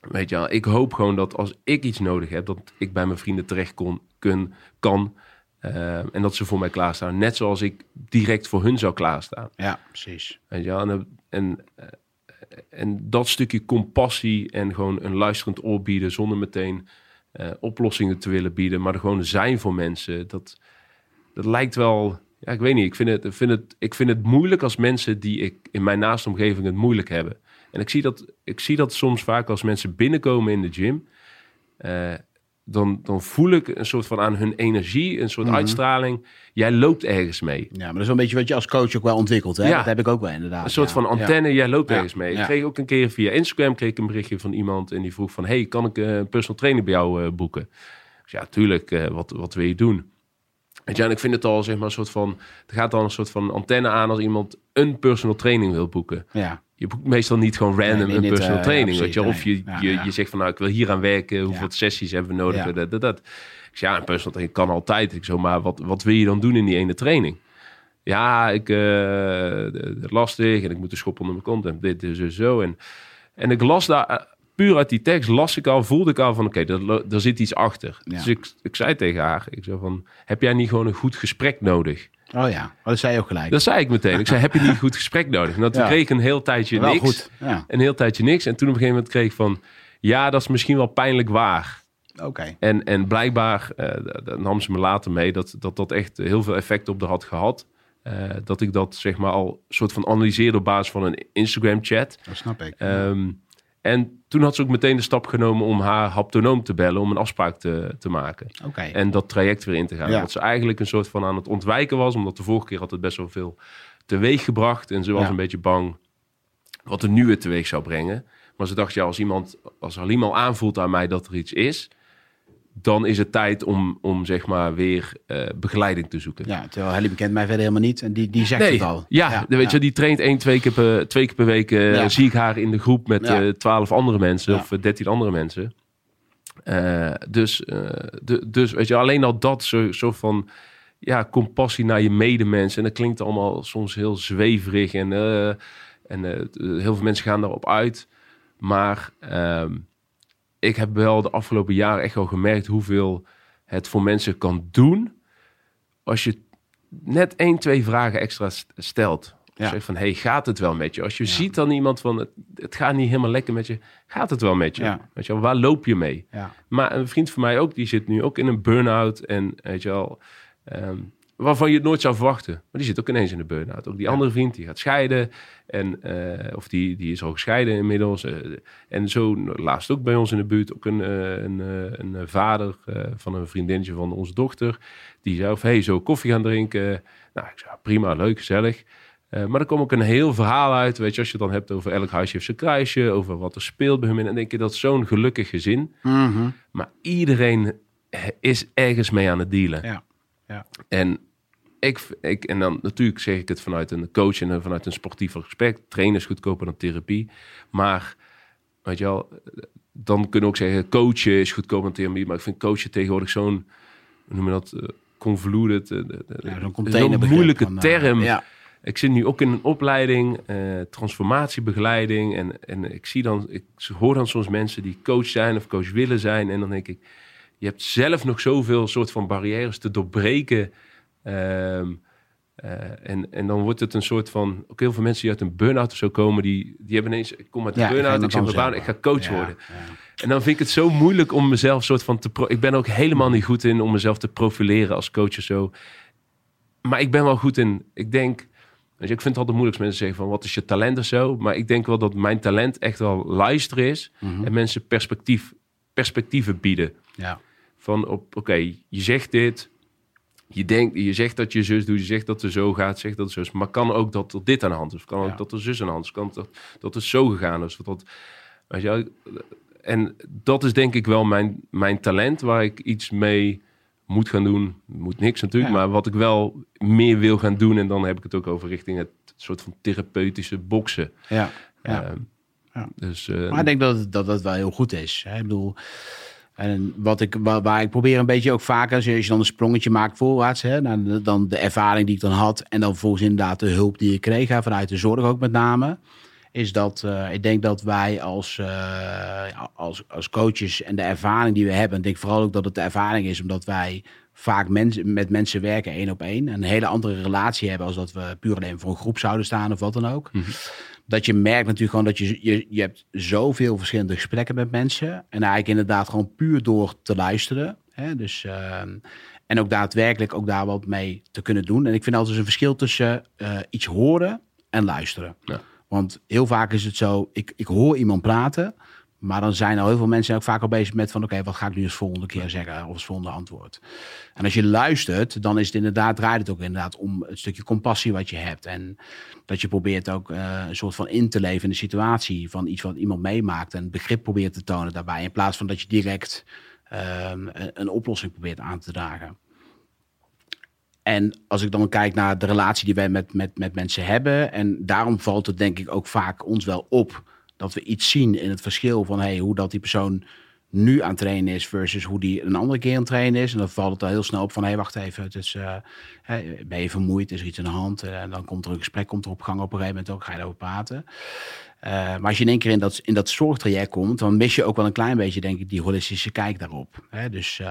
Weet je wel, ik hoop gewoon dat als ik iets nodig heb, dat ik bij mijn vrienden terecht kon, kun, kan Uh, en dat ze voor mij klaarstaan. Net zoals ik direct voor hun zou klaarstaan. Ja, precies. Weet je, en, en, en dat stukje compassie en gewoon een luisterend oor bieden... zonder meteen uh, oplossingen te willen bieden... maar er gewoon zijn voor mensen. Dat, dat lijkt wel... Ja, ik weet niet. Ik vind, het, vind het, ik vind het moeilijk als mensen die ik in mijn naaste omgeving het moeilijk hebben. En ik zie dat, ik zie dat soms vaak als mensen binnenkomen in de gym... Uh, dan, dan voel ik een soort van aan hun energie, een soort Mhm. uitstraling. Jij loopt ergens mee. Ja, maar dat is wel een beetje wat je als coach ook wel ontwikkelt. Hè? Ja. Dat heb ik ook wel inderdaad. Een soort ja. van antenne, jij loopt ergens mee. Ik kreeg ook een keer via Instagram kreeg ik een berichtje van iemand en die vroeg van, hey, kan ik eh, een personal training bij jou eh, boeken? Zei, ja, tuurlijk, eh, wat, wat wil je doen? Weet je, en ik vind het al zeg maar een soort van, er gaat dan een soort van antenne aan als iemand een personal training wil boeken. Ja. Je boekt meestal niet gewoon random Nee, een niet, personal eh, training. ja, weet je, of je, je, Ja, ja. je zegt van nou, ik wil hier aan werken. Hoeveel sessies hebben we nodig? Dat, dat, dat. Ik zeg, ja, een personal training kan altijd. Ik zo, maar wat, wat wil je dan doen in die ene training? Ja, ik uh, lastig en ik moet de schop onder mijn kont en dit is zo, zo. En, en ik las daar, eh, puur uit die tekst, las ik al, voelde ik al van oké, okay, er zit iets achter. Ja. Dus ik, ik zei tegen haar, ik zei van, heb jij niet gewoon een goed gesprek nodig? Oh ja, oh, dat zei je ook gelijk. Dat zei ik meteen. Ik zei, heb je niet een goed gesprek nodig? En dat <laughs> Ja. kreeg ik een heel tijdje wel niks. goed. Ja. Een heel tijdje niks. En toen op een gegeven moment kreeg ik van... Ja, dat is misschien wel pijnlijk waar. Oké. En, en blijkbaar uh, dat nam ze me later mee... Dat, dat dat echt heel veel effect op haar had gehad. Uh, dat ik dat zeg maar al soort van analyseerde op basis van een Instagram chat. Dat snap ik. Um, en toen had ze ook meteen de stap genomen om haar haptonoom te bellen... om een afspraak te, te maken. En dat traject weer in te gaan. Ja. Dat ze eigenlijk een soort van aan het ontwijken was... omdat de vorige keer had het best wel veel teweeg gebracht. En ze was Ja. een beetje bang wat er nu het teweeg zou brengen. Maar ze dacht, ja, als iemand, als Halim al aanvoelt aan mij dat er iets is, dan is het tijd om, om zeg maar weer eh, begeleiding te zoeken. Ja, terwijl Helly bekent mij verder helemaal niet. En die, die zegt Nee, het al. ja, weet je, die traint één, twee keer per, twee keer per week. eh, Ja. Zie ik haar in de groep met eh, twaalf andere mensen of dertien andere mensen. Dus, de, dus weet je, alleen al dat zo, zo van ja, compassie naar je medemens. En dat klinkt allemaal soms heel zweverig en, en heel veel mensen gaan daarop uit. Maar ehm, ik heb wel de afgelopen jaren echt wel gemerkt hoeveel het voor mensen kan doen als je net één, twee vragen extra st- stelt. Ja. Zeg van, hey, gaat het wel met je? Als je ziet dan iemand van, het, het gaat niet helemaal lekker met je. Gaat het wel met je? Ja. Weet je wel, waar loop je mee? Ja. Maar een vriend van mij ook, die zit nu ook in een burn-out. En weet je wel, ehm, waarvan je het nooit zou verwachten. Maar die zit ook ineens in een burn-out. Ook die andere vriend, die gaat scheiden. En, eh, of die, die is al gescheiden inmiddels. eh, en zo, laatst ook bij ons in de buurt, ook een, eh, een, een vader van een vriendinnetje van onze dochter. Die zei of, hey, zo koffie gaan drinken. Nou, ik zei, prima, leuk, gezellig. Maar er kwam ook een heel verhaal uit. Weet je, als je het dan hebt over elk huisje heeft zijn kruisje. Over wat er speelt bij hem. En dan denk je, dat zo'n gelukkig gezin. Mhm. Maar iedereen is ergens mee aan het dealen. Ja. Ja. En, ik, ik, en dan natuurlijk zeg ik het vanuit een coach en vanuit een sportief gesprek. Trainen is goedkoper dan therapie. Maar, weet je wel, dan kunnen we ook zeggen, coachen is goedkoper dan therapie. Maar ik vind coachen tegenwoordig zo'n, hoe noem je dat, convoluted, eh, de- Ja, zo'n moeilijke van, eh, term. ja. Ik zit nu ook in een opleiding, eh, transformatiebegeleiding. En, en ik zie dan, ik hoor dan soms mensen die coach zijn of coach willen zijn. En dan denk ik, je hebt zelf nog zoveel soort van barrières te doorbreken. Ehm, eh, en, en dan wordt het een soort van, ook heel veel mensen die uit een burn-out of zo komen, die, die hebben ineens, ik kom uit een Ja, ik burn-out, ik anders baan, ik ga coach Ja, worden. ja. En dan vind ik het zo moeilijk om mezelf soort van te... Ik ben ook helemaal niet goed in om mezelf te profileren als coach of zo. Maar ik ben wel goed in... Ik denk... Je, ik vind het altijd moeilijk als mensen zeggen van... wat is je talent of zo? Maar ik denk wel dat mijn talent echt wel luisteren is... Mhm. en mensen perspectief, perspectieven bieden. Ja. Van, op, oké, je zegt dit... Je, denkt, je zegt dat je zus doet, je zegt dat er zo gaat, zegt dat het zo is. Maar kan ook dat er dit aan de hand is. Kan ook Ja. dat er zus aan de hand is. Kan dat, dat het zo gegaan is. Dat, weet je, en dat is denk ik wel mijn, mijn talent waar ik iets mee moet gaan doen. Moet niks natuurlijk, Ja. maar wat ik wel meer wil gaan doen. En dan heb ik het ook over richting het soort van therapeutische boksen. Ja. Ja. Ehm, Ja. Dus eh, Maar ik denk dat dat het wel heel goed is. Hè? Ik bedoel, en wat ik, waar, ik probeer een beetje ook vaker, als je, als je dan een sprongetje maakt voorwaarts, hè, dan de ervaring die ik dan had en dan volgens inderdaad de hulp die ik kreeg, hè, vanuit de zorg ook met name, is dat eh, ik denk dat wij als, eh, als, als coaches en de ervaring die we hebben, ik denk vooral ook dat het de ervaring is omdat wij vaak mensen, met mensen werken één op één, een hele andere relatie hebben als dat we puur alleen voor een groep zouden staan of wat dan ook dat je merkt natuurlijk gewoon dat je, je, je hebt zoveel verschillende gesprekken met mensen. En eigenlijk inderdaad gewoon puur door te luisteren. Hè? Dus, ehm, en ook daadwerkelijk ook daar wat mee te kunnen doen. En ik vind altijd een verschil tussen eh, iets horen en luisteren. Ja. Want heel vaak is het zo, ik, ik hoor iemand praten, Maar dan zijn er heel veel mensen ook vaak al bezig met van oké, wat ga ik nu als volgende keer zeggen of als volgende antwoord. En als je luistert, dan is het inderdaad, draait het ook inderdaad om het stukje compassie wat je hebt. En dat je probeert ook uh, een soort van in te leven in de situatie van iets wat iemand meemaakt en begrip probeert te tonen daarbij. In plaats van dat je direct um, een oplossing probeert aan te dragen. En als ik dan kijk naar de relatie die wij met, met, met mensen hebben, en daarom valt het denk ik ook vaak ons wel op dat we iets zien in het verschil van hey, hoe dat die persoon nu aan het trainen is versus hoe die een andere keer aan het trainen is. En dan valt het al heel snel op van hé, hey, wacht even, het uh, ben je vermoeid, is er iets in de hand? Eh, en dan komt er een gesprek komt er op gang op een gegeven moment ook, ga je daarover praten. Uh, maar als je in één keer in dat, in dat zorgtraject komt, dan mis je ook wel een klein beetje, denk ik, die holistische kijk daarop. Hè? Dus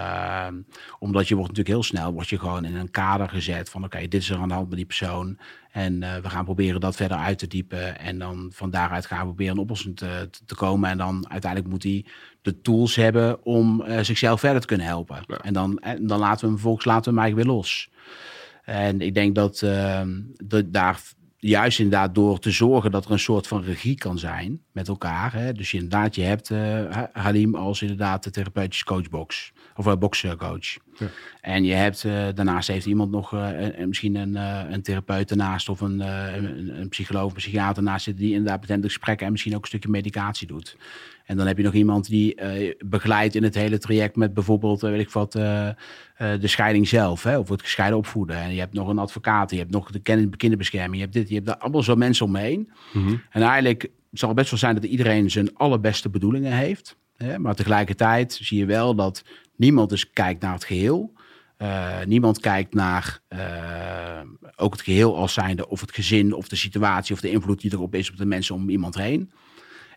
omdat je wordt natuurlijk heel snel, word je gewoon in een kader gezet van oké, dit is er aan de hand met die persoon. En we gaan proberen dat verder uit te diepen. En dan van daaruit gaan we proberen een oplossing te, te komen. En dan uiteindelijk moet hij de tools hebben om zichzelf verder te kunnen helpen. En dan, en dan laten we hem vervolgens laten we hem eigenlijk weer los. En ik denk dat, dat daar juist inderdaad door te zorgen dat er een soort van regie kan zijn met elkaar. Hè? Dus inderdaad, je hebt uh, Halim als inderdaad de therapeutische coachbox. Of een boxcoach. Ja. En je hebt, uh, daarnaast heeft iemand nog uh, misschien een, een therapeut ernaast of een, een, een psycholoog, een psychiater naast zitten die inderdaad met gesprekken en misschien ook een stukje medicatie doet. En dan heb je nog iemand die uh, begeleidt in het hele traject met bijvoorbeeld, uh, weet ik wat, uh, de scheiding zelf, hè, of het gescheiden opvoeden. En je hebt nog een advocaat, je hebt nog de kinderbescherming, je hebt dit, je hebt daar allemaal zo mensen omheen. Mm -hmm. En eigenlijk zal het best wel zijn dat iedereen zijn allerbeste bedoelingen heeft. Hè, maar tegelijkertijd zie je wel dat niemand dus kijkt naar het geheel. niemand kijkt naar ook het geheel als zijnde of het gezin of de situatie of de invloed die erop is op de mensen om iemand heen.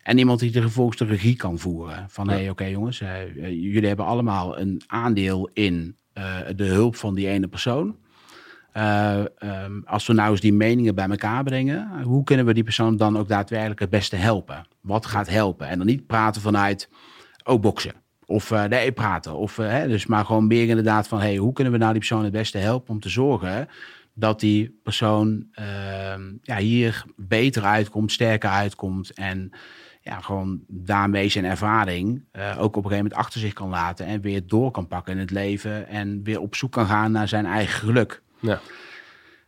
En iemand die er vervolgens de regie kan voeren. Van hé, hey, oké okay, jongens, uh, jullie hebben allemaal een aandeel in uh, de hulp van die ene persoon. Uh, um, als we nou eens die meningen bij elkaar brengen, hoe kunnen we die persoon dan ook daadwerkelijk het beste helpen? Wat gaat helpen? En dan niet praten vanuit, oh, boksen. Of uh, nee, praten. Of, hè, dus maar gewoon meer inderdaad van, hey, hoe kunnen we nou die persoon het beste helpen om te zorgen dat die persoon ehm, ja, hier beter uitkomt, sterker uitkomt en ja, gewoon daarmee zijn ervaring uh, ook op een gegeven moment achter zich kan laten en weer door kan pakken in het leven en weer op zoek kan gaan naar zijn eigen geluk. Ja.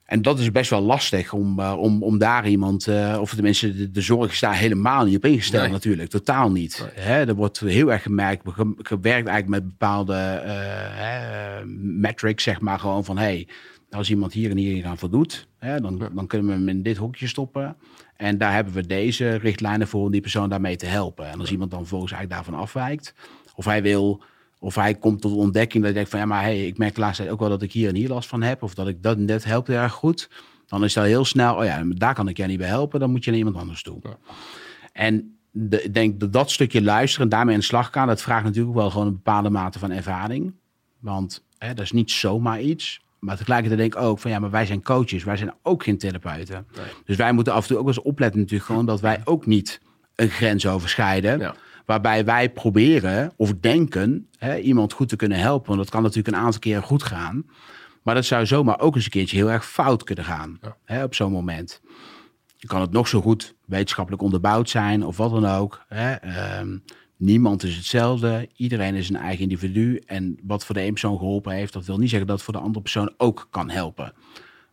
En dat is best wel lastig om, uh, om, om daar iemand, uh, of tenminste de, de zorg is daar helemaal niet op ingesteld nee. natuurlijk, totaal niet. Nee. Hè, er wordt heel erg gemerkt, gewerkt eigenlijk met bepaalde metrics, zeg maar gewoon van hey, als iemand hier en hier aan voldoet, hè, dan, dan kunnen we hem in dit hokje stoppen. En daar hebben we deze richtlijnen voor om die persoon daarmee te helpen. En als iemand dan volgens eigenlijk daarvan afwijkt, of hij wil, of hij komt tot ontdekking dat hij denkt van ja, maar hey, ik merk de laatste tijd ook wel dat ik hier en hier last van heb, of dat ik dat en dat helpt heel erg goed. Dan is dat heel snel, oh ja, daar kan ik jij niet bij helpen, dan moet je naar iemand anders toe. Ja. En de, ik denk dat dat stukje luisteren en daarmee in de slag gaan, dat vraagt natuurlijk wel gewoon een bepaalde mate van ervaring. Want hè, dat is niet zomaar iets. Maar tegelijkertijd denk ik ook van ja, maar wij zijn coaches, wij zijn ook geen therapeuten. Nee. Dus wij moeten af en toe ook eens opletten natuurlijk gewoon dat wij ook niet een grens overschrijden. Ja. Waarbij wij proberen of denken hè, iemand goed te kunnen helpen. Want dat kan natuurlijk een aantal keren goed gaan. Maar dat zou zomaar ook eens een keertje heel erg fout kunnen gaan ja. hè, op zo'n moment. Je kan het nog zo goed wetenschappelijk onderbouwd zijn of wat dan ook. Hè. Um, Niemand is hetzelfde. Iedereen is een eigen individu. En wat voor de een persoon geholpen heeft, dat wil niet zeggen dat het voor de andere persoon ook kan helpen.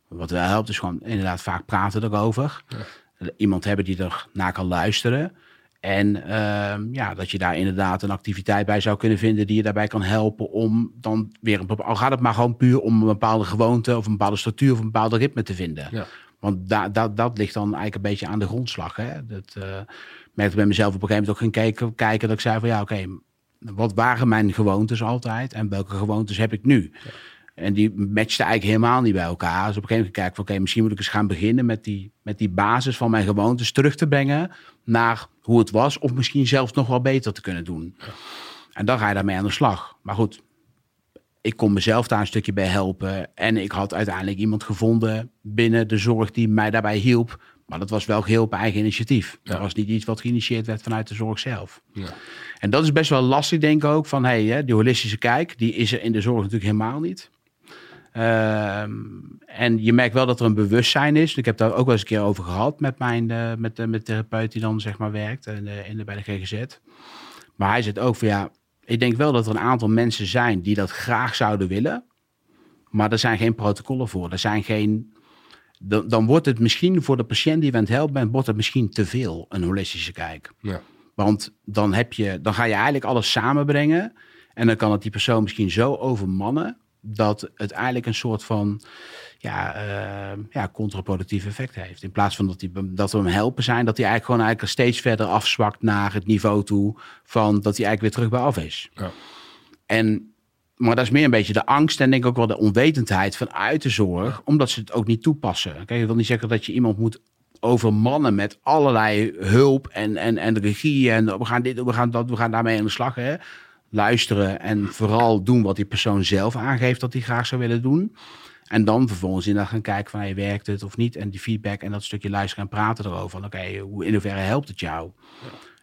Wat wel helpt, is gewoon inderdaad vaak praten erover. Ja. Iemand hebben die er naar kan luisteren. En uh, ja, dat je daar inderdaad een activiteit bij zou kunnen vinden die je daarbij kan helpen om dan weer een al gaat het maar gewoon puur om een bepaalde gewoonte of een bepaalde structuur of een bepaalde ritme te vinden. Ja. Want da, da, dat ligt dan eigenlijk een beetje aan de grondslag. Hè? Dat, uh, merkte bij mezelf op een gegeven moment ook ging kijken, kijken dat ik zei van ja, oké, okay, wat waren mijn gewoontes altijd en welke gewoontes heb ik nu? Ja. En die matchte eigenlijk helemaal niet bij elkaar. Dus op een gegeven moment kijk van oké, okay, misschien moet ik eens gaan beginnen met die, met die basis van mijn gewoontes terug te brengen naar hoe het was, of misschien zelfs nog wel beter te kunnen doen. Ja. En dan ga je daarmee aan de slag. Maar goed, ik kon mezelf daar een stukje bij helpen. En ik had uiteindelijk iemand gevonden binnen de zorg die mij daarbij hielp maar dat was wel geheel op eigen initiatief. Ja. Dat was niet iets wat geïnitieerd werd vanuit de zorg zelf. Ja. En dat is best wel lastig, denk ik ook. Van hey, die holistische kijk, die is er in de zorg natuurlijk helemaal niet. Um, en je merkt wel dat er een bewustzijn is. Ik heb daar ook wel eens een keer over gehad met mijn uh, met, uh, met therapeut die dan zeg maar werkt in de, in de, bij de GGZ. Maar hij zegt ook van ja, ik denk wel dat er een aantal mensen zijn die dat graag zouden willen. Maar er zijn geen protocollen voor. Er zijn geen. Dan, dan wordt het misschien voor de patiënt die je aan het helpen bent, wordt het misschien te veel een holistische kijk. Ja. Want dan, heb je, dan ga je eigenlijk alles samenbrengen. En dan kan het die persoon misschien zo overmannen dat het eigenlijk een soort van ja, uh, ja, contraproductief effect heeft. In plaats van dat, die, dat we hem helpen zijn, dat hij eigenlijk gewoon eigenlijk steeds verder afzwakt naar het niveau toe van dat hij eigenlijk weer terug bij af is. Ja. En, maar dat is meer een beetje de angst en denk ik ook wel de onwetendheid vanuit de zorg, omdat ze het ook niet toepassen. Kijk, je wil niet zeggen dat je iemand moet overmannen met allerlei hulp en, en, en regie en we gaan dit, we gaan dat, we gaan daarmee aan de slag. Hè? luisteren en vooral doen wat die persoon zelf aangeeft dat hij graag zou willen doen. En dan vervolgens in gaan kijken van, hey, werkt het of niet? En die feedback en dat stukje luisteren en praten erover. Van, oké, hoe in hoeverre helpt het jou?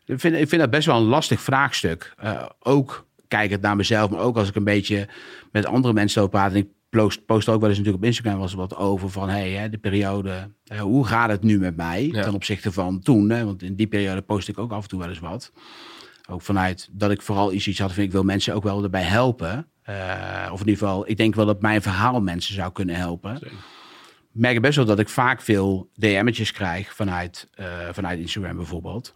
Ik, vind, ik vind dat best wel een lastig vraagstuk. Uh, ook kijkend naar mezelf, maar ook als ik een beetje met andere mensen over praat. En ik post, post ook wel eens natuurlijk op Instagram was wat over van, hey, hè, de periode, uh, hoe gaat het nu met mij? Ten opzichte van toen, hè? want in die periode post ik ook af en toe wel eens wat. Ook vanuit dat ik vooral iets had, vind ik wil mensen ook wel erbij helpen. Uh, of in ieder geval, ik denk wel dat mijn verhaal mensen zou kunnen helpen. Zeker. Ik merk best wel dat ik vaak veel DM'tjes krijg vanuit, uh, vanuit Instagram bijvoorbeeld.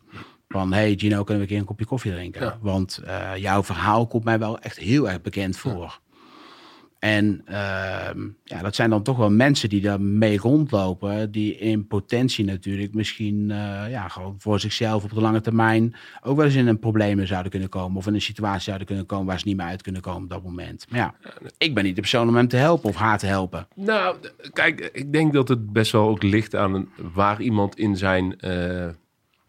Van, hey Gino, kunnen we een keer een kopje koffie drinken? Want uh, jouw verhaal komt mij wel echt heel erg bekend voor. En uh, ja, dat zijn dan toch wel mensen die daarmee rondlopen, die in potentie natuurlijk misschien uh, ja, gewoon voor zichzelf op de lange termijn ook wel eens in een problemen zouden kunnen komen. Of in een situatie zouden kunnen komen waar ze niet meer uit kunnen komen op dat moment. Maar ja, ik ben niet de persoon om hem te helpen of haar te helpen. Nou, kijk, ik denk dat het best wel ook ligt aan waar iemand in zijn, uh,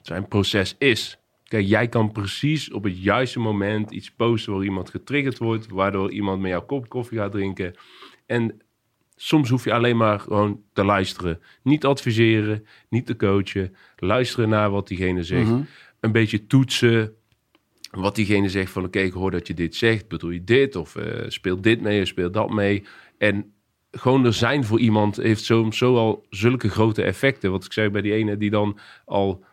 zijn proces is. Kijk, jij kan precies op het juiste moment iets posten waar iemand getriggerd wordt, waardoor iemand met jouw kop koffie gaat drinken. En soms hoef je alleen maar gewoon te luisteren. Niet adviseren, niet te coachen. Luisteren naar wat diegene zegt. Mhm. Een beetje toetsen wat diegene zegt van oké, ik hoor dat je dit zegt. Bedoel je dit? Of uh, speel dit mee of speel dat mee? En gewoon er zijn voor iemand heeft soms zo al zulke grote effecten. Wat ik zei bij die ene die dan al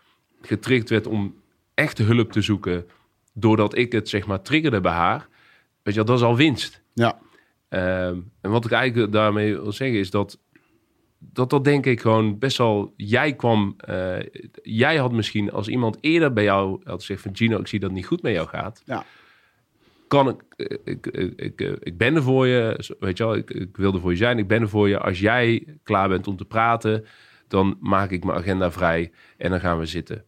getriggerd werd om echte hulp te zoeken doordat ik het zeg maar triggerde bij haar, weet je, dat is al winst. Ja. Ehm, en wat ik eigenlijk daarmee wil zeggen is dat dat dat denk ik gewoon best wel. Jij kwam, uh, jij had misschien als iemand eerder bij jou had gezegd van Gino, ik zie dat het niet goed met jou gaat. Ja. Kan ik, ik, ik, ik, ik ben er voor je, weet je wel, ik, ik wil er voor je zijn, ik ben er voor je. Als jij klaar bent om te praten, dan maak ik mijn agenda vrij en dan gaan we zitten.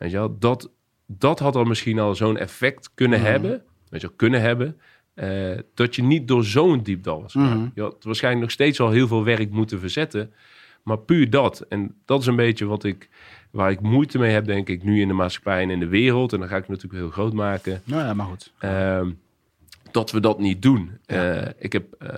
Weet je wel, dat, dat had al misschien al zo'n effect kunnen mhm. hebben, weet je wel, kunnen hebben, uh, dat je niet door zo'n diepdal was. Mm Je had waarschijnlijk nog steeds al heel veel werk moeten verzetten, maar puur dat. En dat is een beetje wat ik, waar ik moeite mee heb, denk ik, nu in de maatschappij en in de wereld. En dan ga ik natuurlijk heel groot maken. Nou ja, maar goed. Uh, dat we dat niet doen. Ja. Uh, ik heb, uh,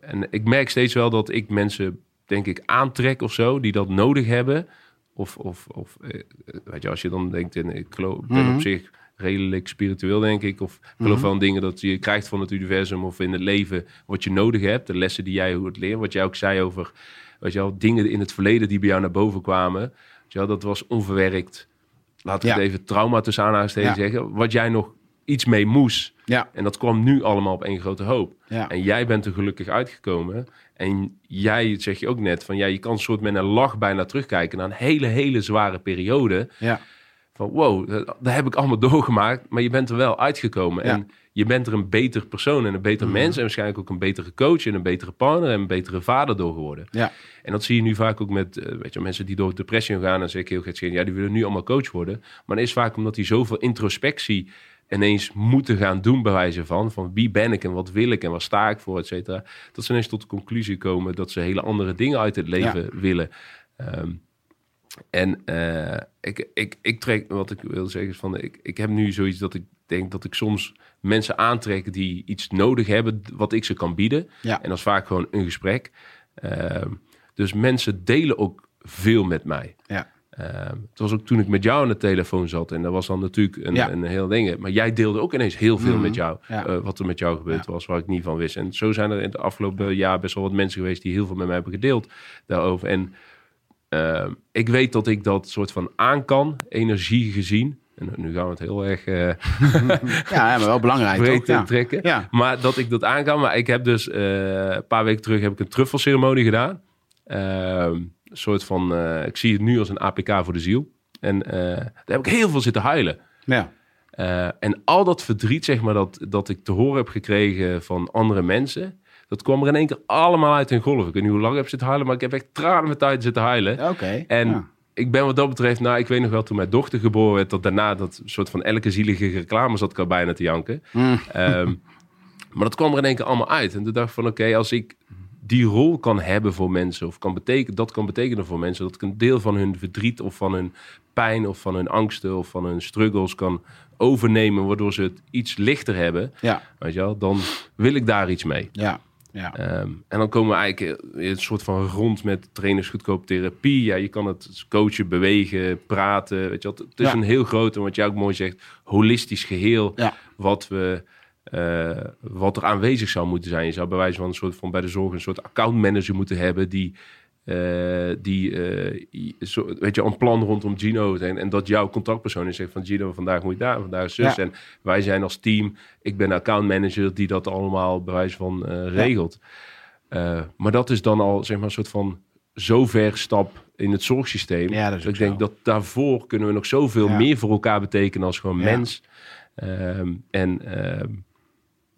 en ik merk steeds wel dat ik mensen, denk ik, aantrek of zo, die dat nodig hebben. Of, of, of eh, weet je, als je dan denkt, in, ik geloof, ben op mhm. zich redelijk spiritueel, denk ik. Of ik geloof mm wel dingen dat je krijgt van het universum of in het leven wat je nodig hebt. De lessen die jij hoort leren. Wat jij ook zei over weet je wel, dingen in het verleden die bij jou naar boven kwamen. Weet je wel, dat was onverwerkt. Laten we het even trauma tussen aanhalingstekens ja. zeggen. Wat jij nog iets mee moest. Ja. En dat kwam nu allemaal op één grote hoop. Ja. En jij bent er gelukkig uitgekomen. En jij, zeg je ook net, van ja, je kan een soort met een lach bijna terugkijken naar een hele, hele zware periode. Ja. Van wow, dat, heb ik allemaal <laughs> doorgemaakt, maar je bent er wel uitgekomen. En je bent er een beter persoon en een beter mhm. mens. En waarschijnlijk ook een betere coach en een betere partner en een betere vader door geworden. Ja. En dat zie je nu vaak ook met uh, weet je, mensen die door depressie gaan. En zeg ik heel gek, ja, die willen nu allemaal coach worden. Maar dat is vaak omdat die zoveel introspectie ineens moeten gaan doen bij wijze van, van wie ben ik en wat wil ik en waar sta ik voor, et cetera. Dat ze ineens tot de conclusie komen dat ze hele andere dingen uit het leven willen. Um, en uh, ik, ik, ik trek, wat ik wil zeggen is van, ik, ik heb nu zoiets dat ik denk dat ik soms mensen aantrek die iets nodig hebben wat ik ze kan bieden. Ja. En dat is vaak gewoon een gesprek. Uh, dus mensen delen ook veel met mij. Ja. Ehm, het was ook toen ik met jou aan de telefoon zat. En dat was dan natuurlijk een, Ja. een heel ding. Maar jij deelde ook ineens heel veel Mhm. met jou. Ja. eh, wat er met jou gebeurd was, waar ik niet van wist. En zo zijn er in het afgelopen jaar best wel wat mensen geweest die heel veel met mij hebben gedeeld daarover. En ehm, ik weet dat ik dat soort van aan kan, energie gezien. En nu gaan we het heel erg eh <laughs> Ja, maar wel belangrijk <laughs> breed toch? Trekken. Ja. Maar dat ik dat aan kan. Maar ik heb dus eh, een paar weken terug heb ik een truffelceremonie gedaan. Ehm, een soort van, eh, ik zie het nu als een APK voor de ziel. En eh, daar heb ik heel veel zitten huilen. Ja. Eh, en al dat verdriet, zeg maar, dat, dat ik te horen heb gekregen van andere mensen, dat kwam er in één keer allemaal uit in golf. Ik weet niet hoe lang ik heb zitten huilen, maar ik heb echt tranen met tijd zitten huilen. Oké. En Ja. ik ben wat dat betreft, nou, ik weet nog wel toen mijn dochter geboren werd, dat daarna dat soort van elke zielige reclame zat ik al bijna te janken. Mm. Ehm, <laughs> maar dat kwam er in één keer allemaal uit. En toen dacht ik van, oké, als ik die rol kan hebben voor mensen, of kan betekenen, dat kan betekenen voor mensen, dat ik een deel van hun verdriet of van hun pijn of van hun angsten of van hun struggles kan overnemen, waardoor ze het iets lichter hebben, Ja. weet je wel, dan wil ik daar iets mee. Ja. Ja. Ehm, en dan komen we eigenlijk in een soort van rond met trainers goedkoop therapie. Ja, je kan het coachen, bewegen, praten. Weet je wat? Het is Ja. een heel groot en wat jij ook mooi zegt, holistisch geheel. Ja. Wat, we, eh, wat er aanwezig zou moeten zijn. Je zou bij wijze van een soort van bij de zorg een soort accountmanager moeten hebben die. eh, die eh, zo, weet je, een plan rondom Gino en, en dat jouw contactpersoon is zegt van Gino, vandaag moet je daar, vandaag zus. Ja. En wij zijn als team, ik ben accountmanager die dat allemaal bij wijze van regelt. Maar dat is dan al zeg maar een soort van zover stap in het zorgsysteem. Ja, dat is ook ik denk zo. dat daarvoor kunnen we nog zoveel meer voor elkaar betekenen als gewoon mens. Ehm, en ehm,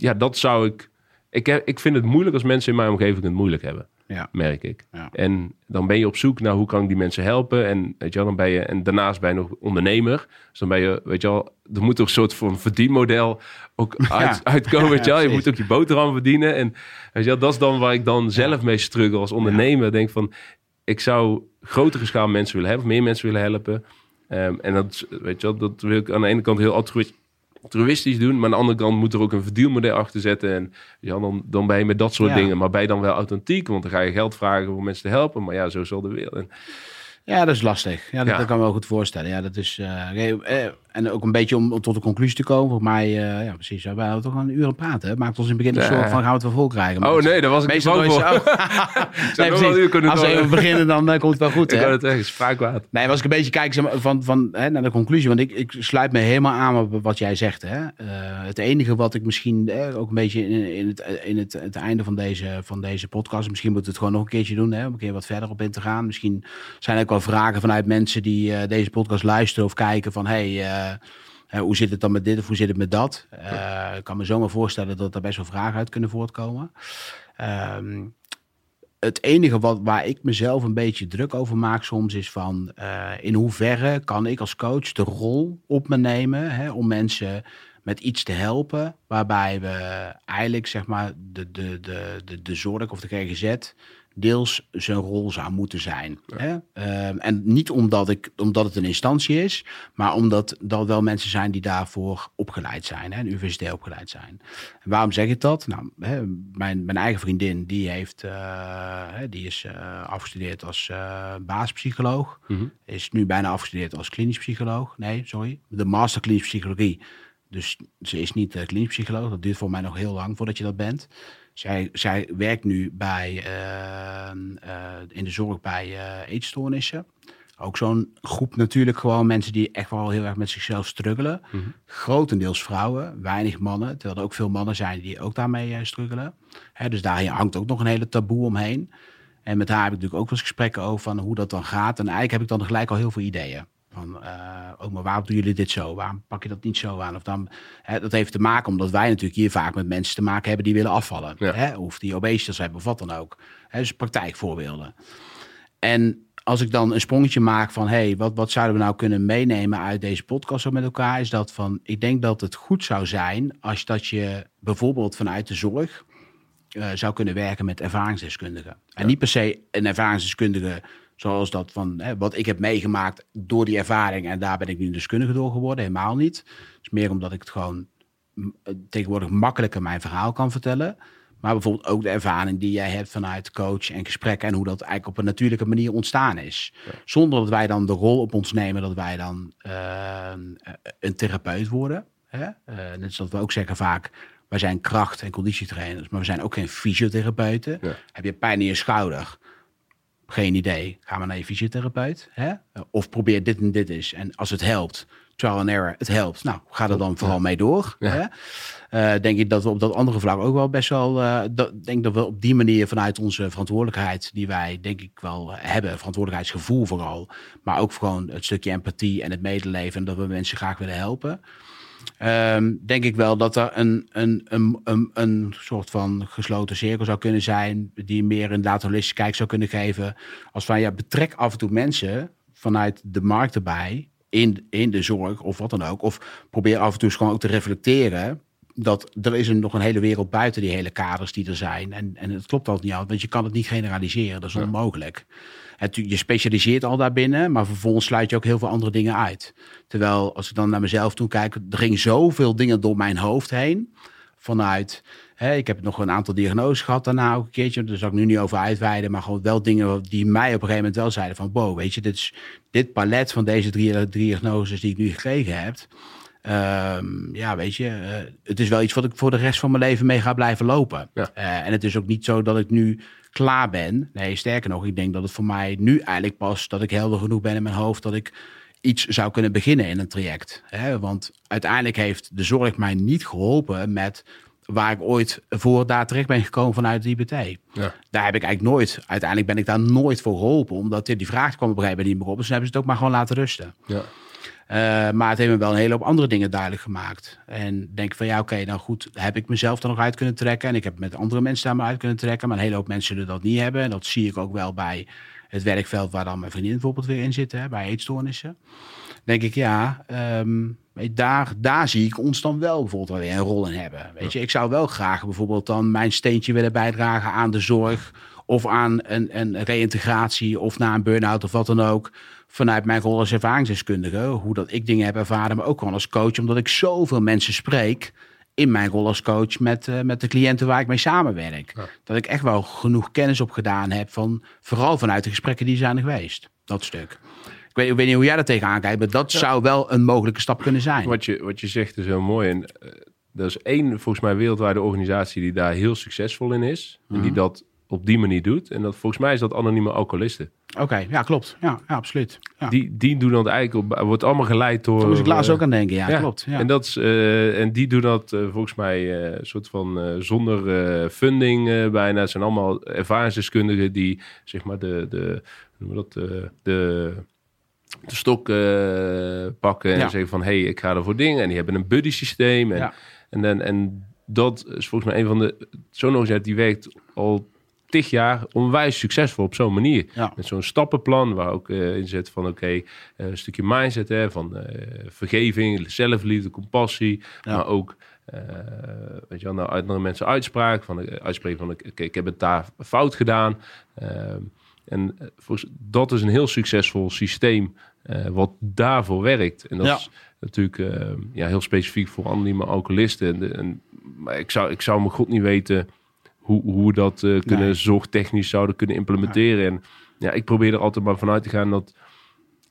ja, dat zou ik. Ik, heb, ik vind het moeilijk als mensen in mijn omgeving het moeilijk hebben, Ja. merk ik. Ja. En dan ben je op zoek naar hoe kan ik die mensen helpen. En, weet je wel, dan ben je, en daarnaast ben je nog ondernemer. Dus dan ben je, weet je wel, er moet toch een soort van verdienmodel ook uit, <laughs> uitkomen. Weet je, wel. je moet ook je boterham verdienen. En weet je wel, dat is dan waar ik dan zelf mee struggle als ondernemer. Denk van, ik zou grotere schaal mensen willen hebben, meer mensen willen helpen. Ehm, en dat, weet je wel, dat wil ik aan de ene kant heel altruïstisch altruïstisch doen. Maar aan de andere kant moet er ook een verdienmodel achter zetten. En ja, dan, dan ben je met dat soort Ja. dingen. Maar ben je dan wel authentiek? Want dan ga je geld vragen om mensen te helpen. Maar ja, zo zal de wereld. En, Ja, dat is lastig. Ja, dat, Ja. dat kan ik me wel goed voorstellen. Ja, dat is, eh, eh, en ook een beetje om, tot een conclusie te komen. Volgens mij, eh, ja, precies. We hebben toch een uur aan praten. hè. Maakt ons in het begin een soort van, gaan we het wel vol krijgen? Maar oh nee, daar was ik niet Meestal bang voor. <laughs> <laughs> nee, precies. kunnen Als we even beginnen, dan eh, komt het wel goed. <laughs> Ik Hè? het echt spraakwater. Nee, maar als ik een beetje kijk zeg maar, van, van, hè, naar de conclusie, want ik, ik sluit me helemaal aan op wat jij zegt. Hè. Eh, het enige wat ik misschien ook een beetje in, in, het, in het, het einde van deze, van deze podcast, misschien moeten we het gewoon nog een keertje doen, hè, om een keer wat verder op in te gaan. Misschien zijn er ook wel vragen vanuit mensen die deze podcast luisteren of kijken van, hey, eh, hoe zit het dan met dit of hoe zit het met dat? Eh, ik kan me zomaar voorstellen dat er best wel vragen uit kunnen voortkomen. Ehm, het enige wat, waar ik mezelf een beetje druk over maak soms is van eh, in hoeverre kan ik als coach de rol op me nemen hè, om mensen met iets te helpen waarbij we eigenlijk zeg maar de, de, de, de, de zorg of de GGZ deels zijn rol zou moeten zijn. Hè? Ehm, en niet omdat, ik, omdat het een instantie is, maar omdat dat wel mensen zijn die daarvoor opgeleid zijn, hè, universitair opgeleid zijn. En waarom zeg ik dat? Nou, hè, mijn, mijn eigen vriendin, die, heeft, eh, hè, die is eh, afgestudeerd als eh basispsycholoog. Is nu bijna afgestudeerd als klinisch psycholoog. Nee, sorry. De master klinisch psychologie. Dus ze is niet klinisch psycholoog. Dat duurt voor mij nog heel lang voordat je dat bent. Zij, zij werkt nu bij, eh, eh, in de zorg bij eh eetstoornissen. Ook zo'n groep natuurlijk gewoon mensen die echt wel heel erg met zichzelf struggelen. Grotendeels vrouwen, weinig mannen. Terwijl er ook veel mannen zijn die ook daarmee eh, struggelen. Hè, dus daar hangt ook nog een hele taboe omheen. En met haar heb ik natuurlijk ook wel eens gesprekken over van hoe dat dan gaat. En eigenlijk heb ik dan gelijk al heel veel ideeën. Van, ook maar waarom doen jullie dit zo? Waarom pak je dat niet zo aan? Of dan, hè, dat heeft te maken omdat wij natuurlijk hier vaak met mensen te maken hebben die willen afvallen. Ja. Hè? Of die obesitas hebben of wat dan ook. Hè, dus praktijkvoorbeelden. En als ik dan een sprongetje maak van, hey, wat, wat zouden we nou kunnen meenemen uit deze podcast met elkaar, is dat van, ik denk dat het goed zou zijn als dat je bijvoorbeeld vanuit de zorg eh, zou kunnen werken met ervaringsdeskundigen. En niet per se een ervaringsdeskundige zoals dat van hè, wat ik heb meegemaakt door die ervaring en daar ben ik nu deskundige door geworden, helemaal niet. Het is meer omdat ik het gewoon eh, tegenwoordig makkelijker mijn verhaal kan vertellen. Maar bijvoorbeeld ook de ervaring die jij hebt vanuit coach en gesprekken. En hoe dat eigenlijk op een natuurlijke manier ontstaan is. Zonder dat wij dan de rol op ons nemen dat wij dan uh, een therapeut worden. Hè? Uh, net zoals we ook zeggen vaak, wij zijn kracht- en conditietrainers. Maar we zijn ook geen fysiotherapeuten. Heb je pijn in je schouder? Geen idee. Ga maar naar je fysiotherapeut. Hè? Of probeer dit en dit eens. En als het helpt, trial and error, het helpt. Nou, ga er dan vooral mee door. Hè? Uh, denk ik dat we op dat andere vlak ook wel best wel. Uh, dat, denk dat we op die manier vanuit onze verantwoordelijkheid, die wij denk ik wel hebben, verantwoordelijkheidsgevoel vooral, maar ook gewoon het stukje empathie en het medeleven, en dat we mensen graag willen helpen. Um, denk ik wel dat er een, een, een, een, een soort van gesloten cirkel zou kunnen zijn, die meer een holistische kijk zou kunnen geven. Als van ja, betrek af en toe mensen vanuit de markt erbij in, in de zorg of wat dan ook. Of probeer af en toe gewoon ook te reflecteren dat er is een, nog een hele wereld buiten die hele kaders die er zijn. En, en het klopt altijd niet altijd, want je kan het niet generaliseren. Dat is onmogelijk. Het, je specialiseert al daarbinnen, maar vervolgens sluit je ook heel veel andere dingen uit. Terwijl als ik dan naar mezelf toe kijk, er ging zoveel dingen door mijn hoofd heen. Vanuit, hè, ik heb nog een aantal diagnoses gehad daarna ook een keertje. Daar zal ik nu niet over uitweiden, maar gewoon wel dingen die mij op een gegeven moment wel zeiden van, wow, weet je, dit, is, dit palet van deze drie diagnoses die ik nu gekregen heb Um, ja, weet je, uh, het is wel iets wat ik voor de rest van mijn leven mee ga blijven lopen. Ja. Uh, en het is ook niet zo dat ik nu klaar ben. Nee, sterker nog, ik denk dat het voor mij nu eigenlijk pas dat ik helder genoeg ben in mijn hoofd dat ik iets zou kunnen beginnen in een traject. Hè? Want uiteindelijk heeft de zorg mij niet geholpen met waar ik ooit voor daar terecht ben gekomen vanuit de IBT. Ja. Daar heb ik eigenlijk nooit, uiteindelijk ben ik daar nooit voor geholpen, omdat die vraag kwam op een gegeven moment niet meer op. Dus hebben ze het ook maar gewoon laten rusten. Ja. Uh, maar het heeft me wel een hele hoop andere dingen duidelijk gemaakt. En denk van ja, oké, okay, nou goed, heb ik mezelf er nog uit kunnen trekken. En ik heb met andere mensen daar maar uit kunnen trekken. Maar een hele hoop mensen zullen dat niet hebben. En dat zie ik ook wel bij het werkveld waar dan mijn vriendin bijvoorbeeld weer in zit, hè, bij eetstoornissen. Denk ik, ja, um, daar, daar zie ik ons dan wel bijvoorbeeld weer een rol in hebben. Weet je, ik zou wel graag bijvoorbeeld dan mijn steentje willen bijdragen aan de zorg of aan een, een reïntegratie of na een burn-out of wat dan ook vanuit mijn rol als ervaringsdeskundige, hoe dat ik dingen heb ervaren, maar ook gewoon als coach, omdat ik zoveel mensen spreek in mijn rol als coach met, uh, met de cliënten waar ik mee samenwerk. Dat ik echt wel genoeg kennis opgedaan heb, van, vooral vanuit de gesprekken die zijn geweest. Dat stuk. Ik weet, ik weet niet hoe jij daar tegenaan kijkt, maar dat zou wel een mogelijke stap kunnen zijn. Wat je, wat je zegt is heel mooi. En uh, er is één, volgens mij, wereldwijde organisatie die daar heel succesvol in is. En die mhm. dat op die manier doet. En dat volgens mij is dat anonieme alcoholisten. Oké, ja, klopt. Ja, ja absoluut. Ja. Die, die doen dat eigenlijk op, wordt allemaal geleid door. Daar moest ik laatst ook aan denken, ja, klopt. Ja. En, dat is, uh, en die doen dat uh, volgens mij uh, soort van zonder funding bijna. Het zijn allemaal ervaringsdeskundigen die zeg maar de, de, noem dat, de, de, de stok pakken en zeggen van hé, hey, ik ga er voor dingen. En die hebben een buddy systeem. En, en, en, en dat is volgens mij een van de. Zo'n organisatie die werkt al tig jaar onwijs succesvol op zo'n manier. Met zo'n stappenplan waar ook uh, in zit van oké, eh, een stukje mindset hè, van uh, vergeving, zelfliefde, compassie, maar ook weet je wel, nou, andere mensen uitspraak van uitspreken van oké, ik heb het daar fout gedaan. Ehm, en volgens, dat is een heel succesvol systeem wat daarvoor werkt. En dat is natuurlijk ja, heel specifiek voor anonieme alcoholisten. En, en, maar ik zou, ik zou me god niet weten hoe, hoe we dat uh, kunnen nee. zorgtechnisch zouden kunnen implementeren. En ja, ik probeer er altijd maar vanuit te gaan dat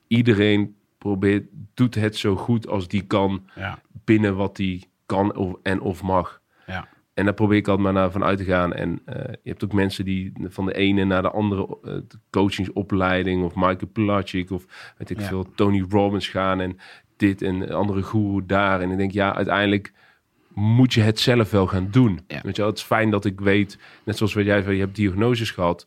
iedereen probeert, doet het zo goed als die kan ja. binnen wat die kan of, en of mag. Ja. En daar probeer ik altijd maar naar vanuit te gaan. En uh, je hebt ook mensen die van de ene naar de andere uh, coachingsopleiding of Michael Pilacic of weet ik ja. veel, Tony Robbins gaan en dit en andere guru daar. En ik denk, ja, uiteindelijk moet je het zelf wel gaan doen. Ja. Weet je wel, het is fijn dat ik weet, net zoals wat jij zei, je hebt diagnoses gehad.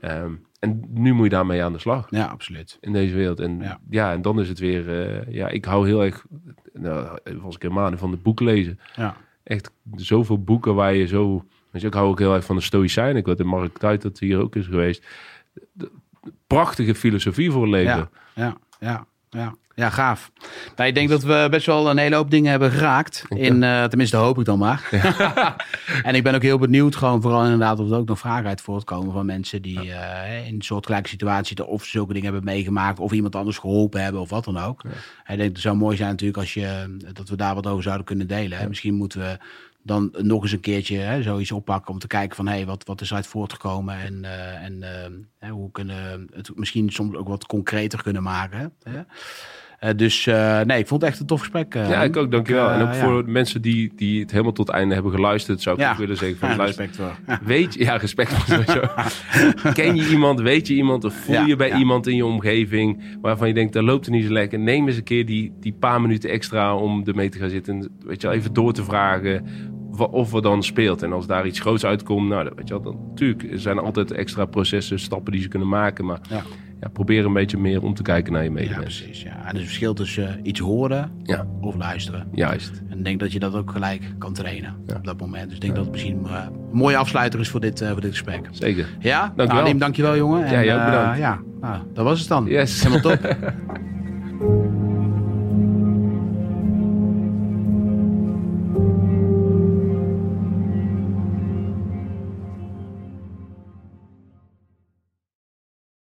Um, en nu moet je daarmee aan de slag. Ja, absoluut. In deze wereld. En ja, ja en dan is het weer, uh, ja, ik hou heel erg, nou, was ik helemaal van de boeken lezen. Ja. Echt zoveel boeken waar je zo, weet je, ik hou ook heel erg van de Stoïcijn. Ik weet de Mark Tuit dat hier ook is geweest. De, prachtige filosofie voor leven. Ja, ja, ja. ja. Ja, gaaf. Nou, ik denk dat we best wel een hele hoop dingen hebben geraakt. In, uh, tenminste, hoop ik dan maar. <laughs> en ik ben ook heel benieuwd, gewoon vooral inderdaad, of er ook nog vragen uit voortkomen van mensen die ja. uh, in een soortgelijke situatie of zulke dingen hebben meegemaakt, of iemand anders geholpen hebben, of wat dan ook. Ja. Ik denk het zou mooi zijn natuurlijk als je, dat we daar wat over zouden kunnen delen. Misschien moeten we dan nog eens een keertje hè, zoiets oppakken om te kijken van hé, hey, wat, wat is uit voortgekomen en, uh, en uh, hoe kunnen het misschien soms ook wat concreter kunnen maken. Hè? Uh, dus nee, ik vond het echt een tof gesprek. ja, ik ook, dankjewel. en ook voor mensen die, die het helemaal tot het einde hebben geluisterd, zou ik ook willen zeggen. Van, ja, luister, respect. Weet je, ja, respect. <laughs> Ken je iemand, weet je iemand of voel je bij iemand in je omgeving waarvan je denkt, dat loopt er niet zo lekker. Neem eens een keer die, die paar minuten extra om ermee te gaan zitten. En, weet je wel, even door te vragen of er dan speelt. En als daar iets groots uitkomt, nou, weet je wel, dan natuurlijk er zijn altijd extra processen, stappen die ze kunnen maken. Maar ja. Ja probeer een beetje meer om te kijken naar je medemensen. Ja, precies. Ja. En er is verschil tussen iets horen ja. of luisteren. Juist. En ik denk dat je dat ook gelijk kan trainen op dat moment. Dus ik denk dat het misschien uh, een mooie afsluiter is voor dit, uh, voor dit gesprek. Zeker. Ja? Dankjewel. Nou, Lim, dankjewel jongen. Ja, jij ook bedankt. Uh, ja, nou, dat was het dan. Yes. Helemaal top. <laughs>